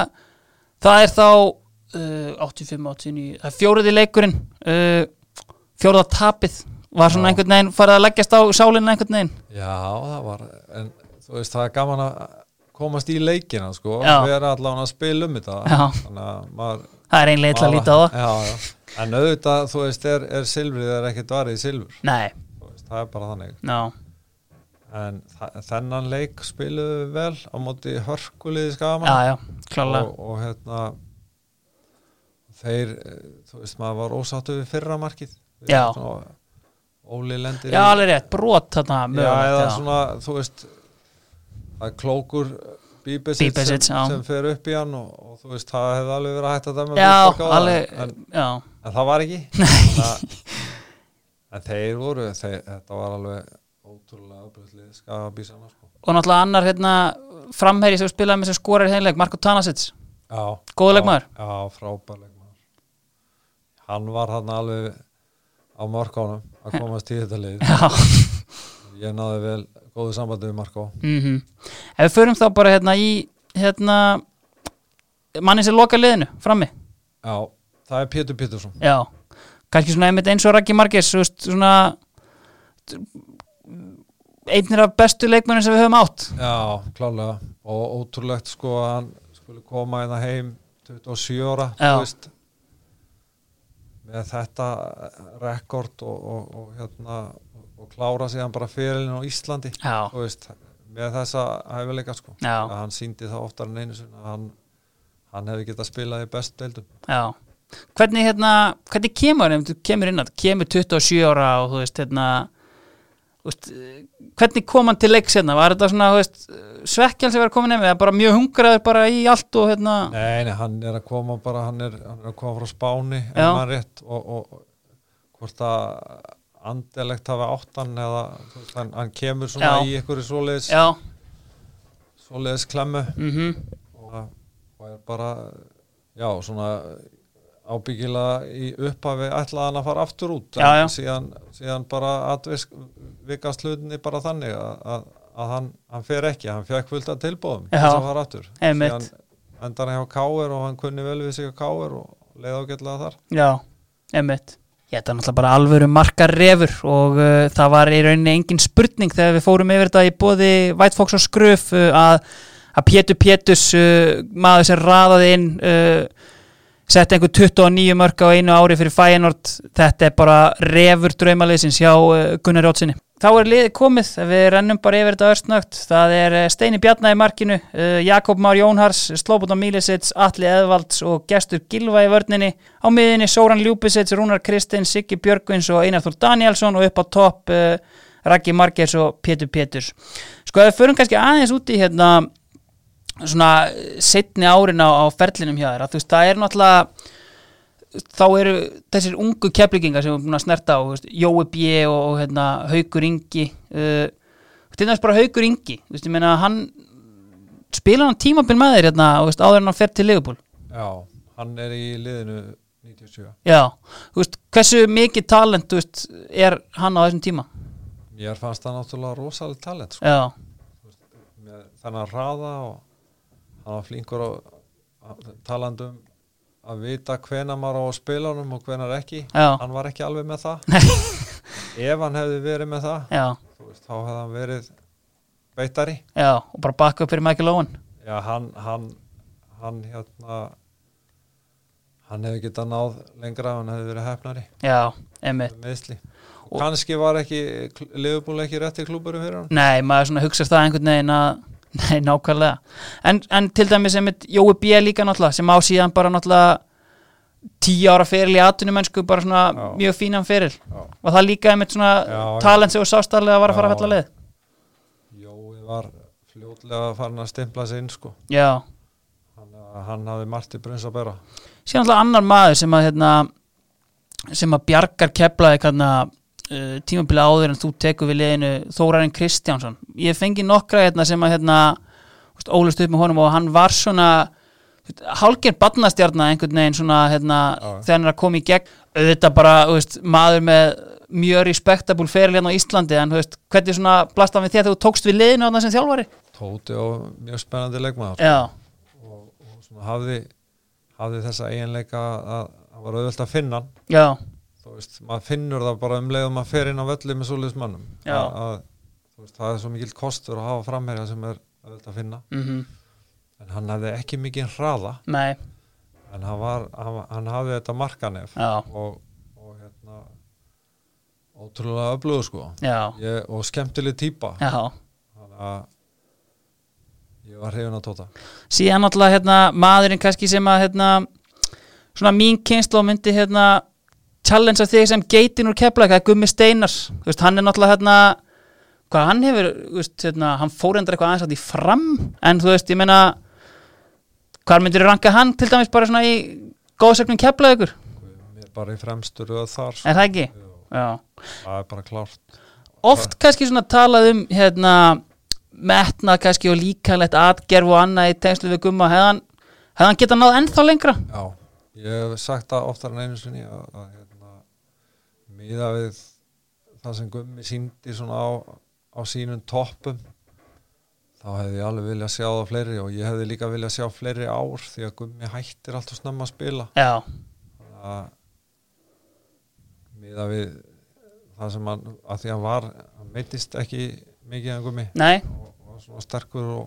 það er þá uh, 85, 89, það er fjóruði leikurinn uh, fjóruða tapið var svona Já. einhvern veginn farið að leggjast á sálinna einhvern veginn Já, það var en þú veist, það er gaman að komast í leikina sko, Já. vera allan að spila um þetta Já. þannig að maður það er einlega eitthvað að líta á það já, já. En auðvitað, þú veist, er, er silfrið er ekkert varið í silfur. Nei, veist, það er bara þannig. Já, en þennan leik spiluðu vel á móti hörkuliði skaman já, já, klálega. Og, og hérna þeir, eh, þú veist, maður var ósáttu við fyrra markið. Já. svona, Óli lendir Já, alveg rétt, brot þarna Já, eða já. svona, þú veist það er klókur Bíbesitt sem, já. sem fer upp í hann og, og þú veist, það hefði alveg verið að dæma Já, fólk á það, alveg, já, en það var ekki. Að- en þeir voru þeir, þetta var alveg ótrúlega öflutlið skabísana sko. og náttúrulega annar hérna framherri sem spilaði með sem skorar í heimleik, Marko Tanasic. Já, Góður já, leikmaður? já, frábær leikmaður. Hann var hann alveg á markánum að komast í þetta lið. Ég náði vel góðu sambandi við Marko. Mhm. Ef við förum þá bara hérna í hérna manni sem loka liðinu, frammi. Já, það er Pétur Pétursson. Já, kannski svona einmitt eins og Raggi Marges svona einnir af bestu leikmennir sem við höfum átt. Já, klálega. Og ótrúlegt sko að hann skulle koma hérna heim 27 ára veist með þetta rekord og, og, og hérna og klára sig hann bara fyrirlin á Íslandi veist, með þessa hæfileika sko. Já. að hann síndi það oftar en einu sinni að hann, hann hefði getað spilað í bestu deildum. Já Hvernig hérna, hvernig kemur þú kemur inn að, kemur 27 ára og þú veist, hérna veist, hvernig kom hann til leiks hérna, var þetta svona, þú veist svekkjál sem var komin nefn, eða bara mjög hungraður bara í allt og hérna? Nei, nei, hann er að koma bara hann er, hann er að koma frá Spáni ef maður rétt og, og, og hvort að andelegt hafi áttan eða þú veist, hann, hann kemur svona Já. í einhverju svoleiðis Já, svoleiðis klemmu. Mhm. Og, og er bara já, svona ábyggilega í upphafi ætlaði hann að fara aftur út Já, já. síðan, síðan bara atvikast hlutinni bara þannig að, að, að hann, hann fer ekki, hann fekk fullt af tilbóðum þess að fara aftur. síðan endar hann hjá Káir og hann kunni vel við sig á Káir og leið ágætlega þar. Já, emmitt Ég þetta er náttúrulega bara alvöru markar refur og uh, það var í rauninni engin spurning þegar við fórum yfir þetta í bóði White Fox og Skruf uh, að, að Pétur Pétus uh, maður sem raðaði inn setti einhver 29 mörg á einu ári fyrir Feyenoord. Þetta er bara refur draumaliðsins hjá uh, Gunnar Jótsinni Þá er liðið komið, við rennum bara yfir þetta örstnögt. Það er uh, Steini Bjarnar í markinu uh, Jakob Már Jónhars, Slobodan Mílisits Atli Eðvalds og gestur Gilva í vörninni. Á miðinni Sóran Ljúpisits, Rúnar Kristinn, Siggi Björgvins og Einar Þór Danielsson og upp á topp Raggi Margers og Pétur Péturs. Sko við förum kannski aðeins út í hérna svona setni árin á, á ferlinum hjá þér að þú veist, það er náttúrulega þá eru þessir ungu keflingingar sem við erum búin að snerta á, Jói B og, og hérna, Haukur Ingi uh, til þess bara Haukur Ingi veist, ég meina, hann spila hann tímabil með þér hérna, þú veist, áður en hann fer til Liverpool Já, hann er í liðinu 97 Já, veist, hversu mikið talent, er hann á þessum tíma? Mér fannst það náttúrulega rosalega talent sko. Já, með þennan hraða og hann var flinkur á talandum að vita hvena maður á honum og hvenar ekki. Já. hann var ekki alveg með það. Ef hann hefði verið með það veist, þá hefði hann verið beittari. Já, og bara bakka upp fyrir Michael Owen. Já, hann hann, hann hérna hann hefði getað náð lengra hann hefði verið hefnari Já, meðsli og kannski var ekki liðbúl ekki rétti klúburum fyrir hann? Nei, maður svona hugsast það einhvern veginn að Nei, nákvæmlega. En, en til dæmis einmitt Jói B. líka náttúrulega sem á síðan bara náttúrulega tíu ára feril í atvinnumennsku bara svona Já. mjög fínan feril. Já. og það líka einmitt svona Já, talent sem þú sástarlega var að fara að falla leið? Jói var fljótlega farin að stimpla sig inn sko. Já, hann, hann hafði margt í brunns að bera. Síðan alltaf annar maður sem að hérna, sem að bjargar keflaði kanna uh, tímabili áður en þú tekur við liðinu Þórarinn Kristjánsson. Ég fengi nokkra hérna, sem að hérna, ólust upp með honum og hann var svona hálger badnastjarnar einhvern veginn svona hérna, þegar hann er að koma í gegn. Auðvitað bara veist, maður með mjög respektabúl feril hérna á Íslandi en veist, hvernig svona blast hann við því að þú tókst við liðinu þarna sem þjálfari? Tóti og mjög spennandi leikmaður. Og, og svona hafði, hafði þessa eiginleika að það var auðvöld að finna hann. Já, þú veist, maður finnur það bara um leið og maður fer inn á völli með að, að, veist, það er svo mikil kostur að hafa framherja sem er auðvöld að finna. Mhm, en hann hafði ekki mikið hraða. Nei, en hann, var, hann, hann hafði þetta markanef og, og hérna ótrúlega öflugur sko. Ég, og skemmtileg típa já. Þannig að ég var hrifin að tóta. Síðan náttúrulega hérna, maðurinn kannski sem að hérna, svona mín kynslu myndi hérna challenge af þig sem geitin úr kefla það er Gummi Steinars, þú veist, hann er náttúrulega hérna, hvað hann hefur þú veist, hérna, hann fór endur eitthvað aðeins að því fram en þú veist, ég meina hvað myndir ranka hann til dæmis bara svona í góðsögnum kefla ykkur, bara í fremstur og þar er það ekki? Já, það er bara klárt. Oft kannski svona talað um hérna metnað kannski og líkanlegt atgerf og annað í tengslu við Gumma hefðan, hefðan geta náð ennþá lengra? Já, ég hef sagt það oftar en einu sinni að, að hérna, miða við það sem Gummi síndi svona á, á sínum toppum þá hefði ég alveg viljað sjá það fleiri og ég hefði líka viljað sjá fleiri ár því að Gummi hættir alltaf snemma að spila. Já, Þannig að miða við það sem hann, að því að hann var hann meittist ekki mikið en Gummi. Nei, og, og svona sterkur og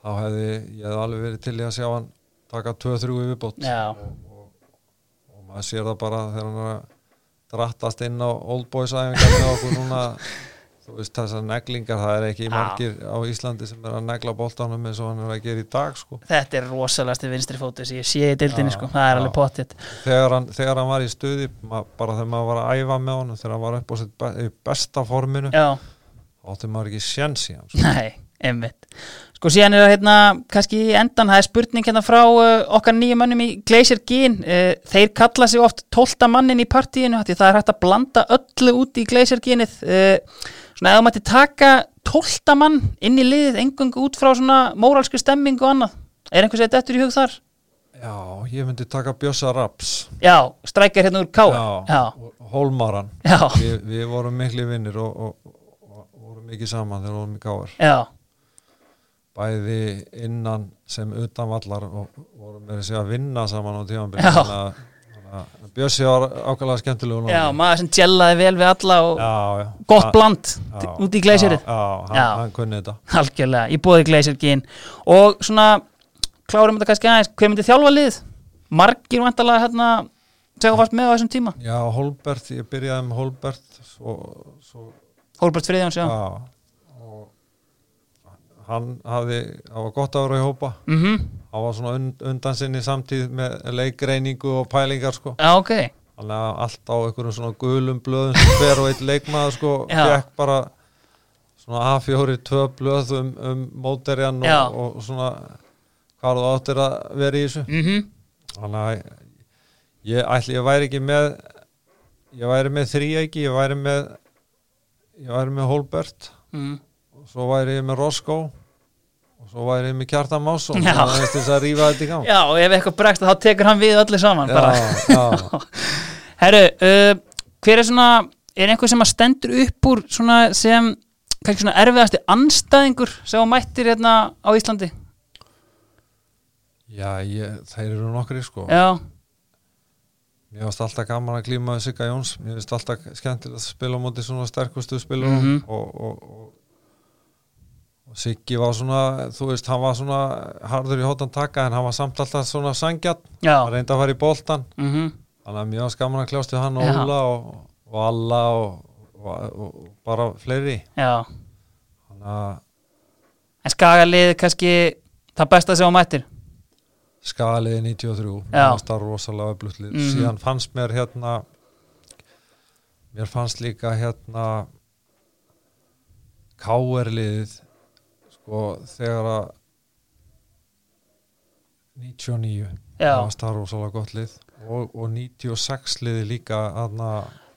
þá hefði ég hefði alveg verið til í að sjá hann taka 2-3 í viðbót Já. og, og, og maður sér það bara þegar hann er að drattast inn á Old Boys æfingar með okkur núna þú veist þessar neglingar það er ekki Já. margir á Íslandi sem er að negla boltanum eins og hann er að gera í dag sko. þetta er rosalegasti vinstri fóti sem ég sé í dildinni Já, sko, það er já. alveg pottitt þegar, þegar hann var í stuði bara þegar maður var að æfa með honum þegar hann var upp á sitt besta forminu Já, átti maður ekki sjens í hann sko. nei, einmitt Sko síðan er það hérna, kannski endan það er spurning hérna frá uh, okkar nýju mönnum í Glacier Gin. Uh, þeir kalla sig oft tólta mannin í partíinu það er hægt að blanda öllu út í Glacier Ginið. Uh, svona eða mætti taka tólta mann inn í liðið engungu út frá svona móralsku stemming og annað er einhvers veit eftir í hug þar? já, ég myndi taka Bjössa Raps. Já, strækjar hérna úr Káa já, Já, já, Vi, við vorum miklu vinnir og, og, og, vorum mikið saman þegar vorum í gáðar já, bæði innan sem utan vallar og vorum með þessi að vinna saman á tímanbyrjun Bjössi var ákvæmlega skemmtilegu já maður sem tjellaði vel við alla og já, já. gott bland já, út í Glacierið. Já, já, hann, hann kunni þetta. Algjörlega, í bóði Glacier Gin og svona, klárum þetta kannski aðeins. Hver myndi þjálfa lið? Margir vantarlega hérna segja fast með á þessum tíma. Já, Holbert, ég byrjaði með Holbert Hólbert Friðjóns, já, hann hafði, það var gott vera í hópa. Mhm, hann var svona und, undan sinni samtíð með leikreiningu og pælingar sko. Já, ok. Þannig að allt á einhverjum svona gulum blöðum sem hver og eitt leikmaður sko fekk bara svona A4 tvö blöð um, um móterjan og, og svona hvað þú áttir að vera í þessu. Mm þannig að ég ætli ég væri ekki með ég væri með þríæki ég væri með ég væri með Holbert. Mm. og svo væri ég með Roscoe og svo væri ég með Kjartan Másson Já. þannig að þess að rífa þetta í gang Já, og ef eitthvað bregst þá tekur hann við öllu saman já, já. Herru, uh, hver er svona er einhver sem að stendur upp úr svona sem kannski svona erfiðasti anstæðingur sem að mættir hérna á Íslandi já ég, þeir eru nokkri sko Já, Mér finnst alltaf gaman að klíma við Sigga Jóns Mér finnst alltaf skemmtilegt að spila á móti svona sterkustu spilur Mhm. og, og, og, og Siggi var svona þú veist, hann var svona harður í hóttan taka en hann var samt alltaf svona sangjarn já hann reyndi að fara í boltan mm þannig að finnst gaman að kljást við hann og. Óla og, og Alla og, og, og bara fleiri Já, að en skagalið kannski það besta sem á mættir skaliði 93 Já. mér finnst það rosalega öflutlið Mhm. síðan fannst mér hérna mér fannst líka hérna K.R. sko þegar að 99 Já. það fannst það rosalega gott lið. Og, og 96 liði líka aðna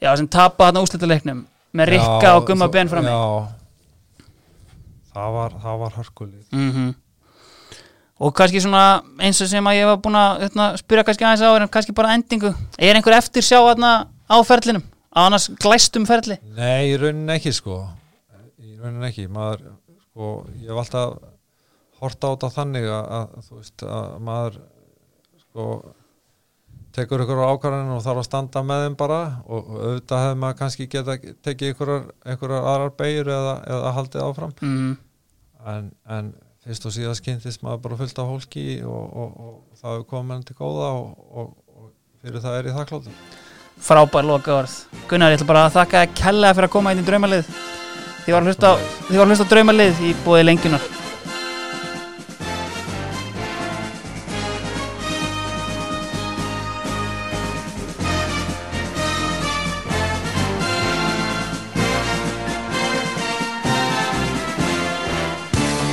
Já, sem tapa þarna úslitaleiknum með Rikka og Gumma Ben frammi. já, það var, það var hörkulið mm Og kannski svona eins og sem að ég var búin að hérna, spyrja kannski aðeins á er kannski bara endingu? Er einhver eftir sjá þarna á ferlinum? Á annars glæstum ferli? Nei, í rauninni ekki sko. Í rauninni ekki. Maður, sko, ég hef alltaf horta á þetta þannig að, að þú veist að maður sko tekur ykkur á ákvarðinu og þarf að standa með þeim bara. Og, og auðvitað hefði maður kannski geta tekið ykkurar, ykkurar aðrar beigur eða, eða haldið áfram. Mm. en, en fyrst og síðast kynntist maður bara fullt af hólki og, og, og það hefur komið henni til góða og, og, og fyrir það er ég þakkláttur. Frábær loka orð Gunnar, ég ætla bara að þakka þér kærlega fyrir að koma inn í draumalið Þið var að hlusta hlusta draumalið í bóði lengjunar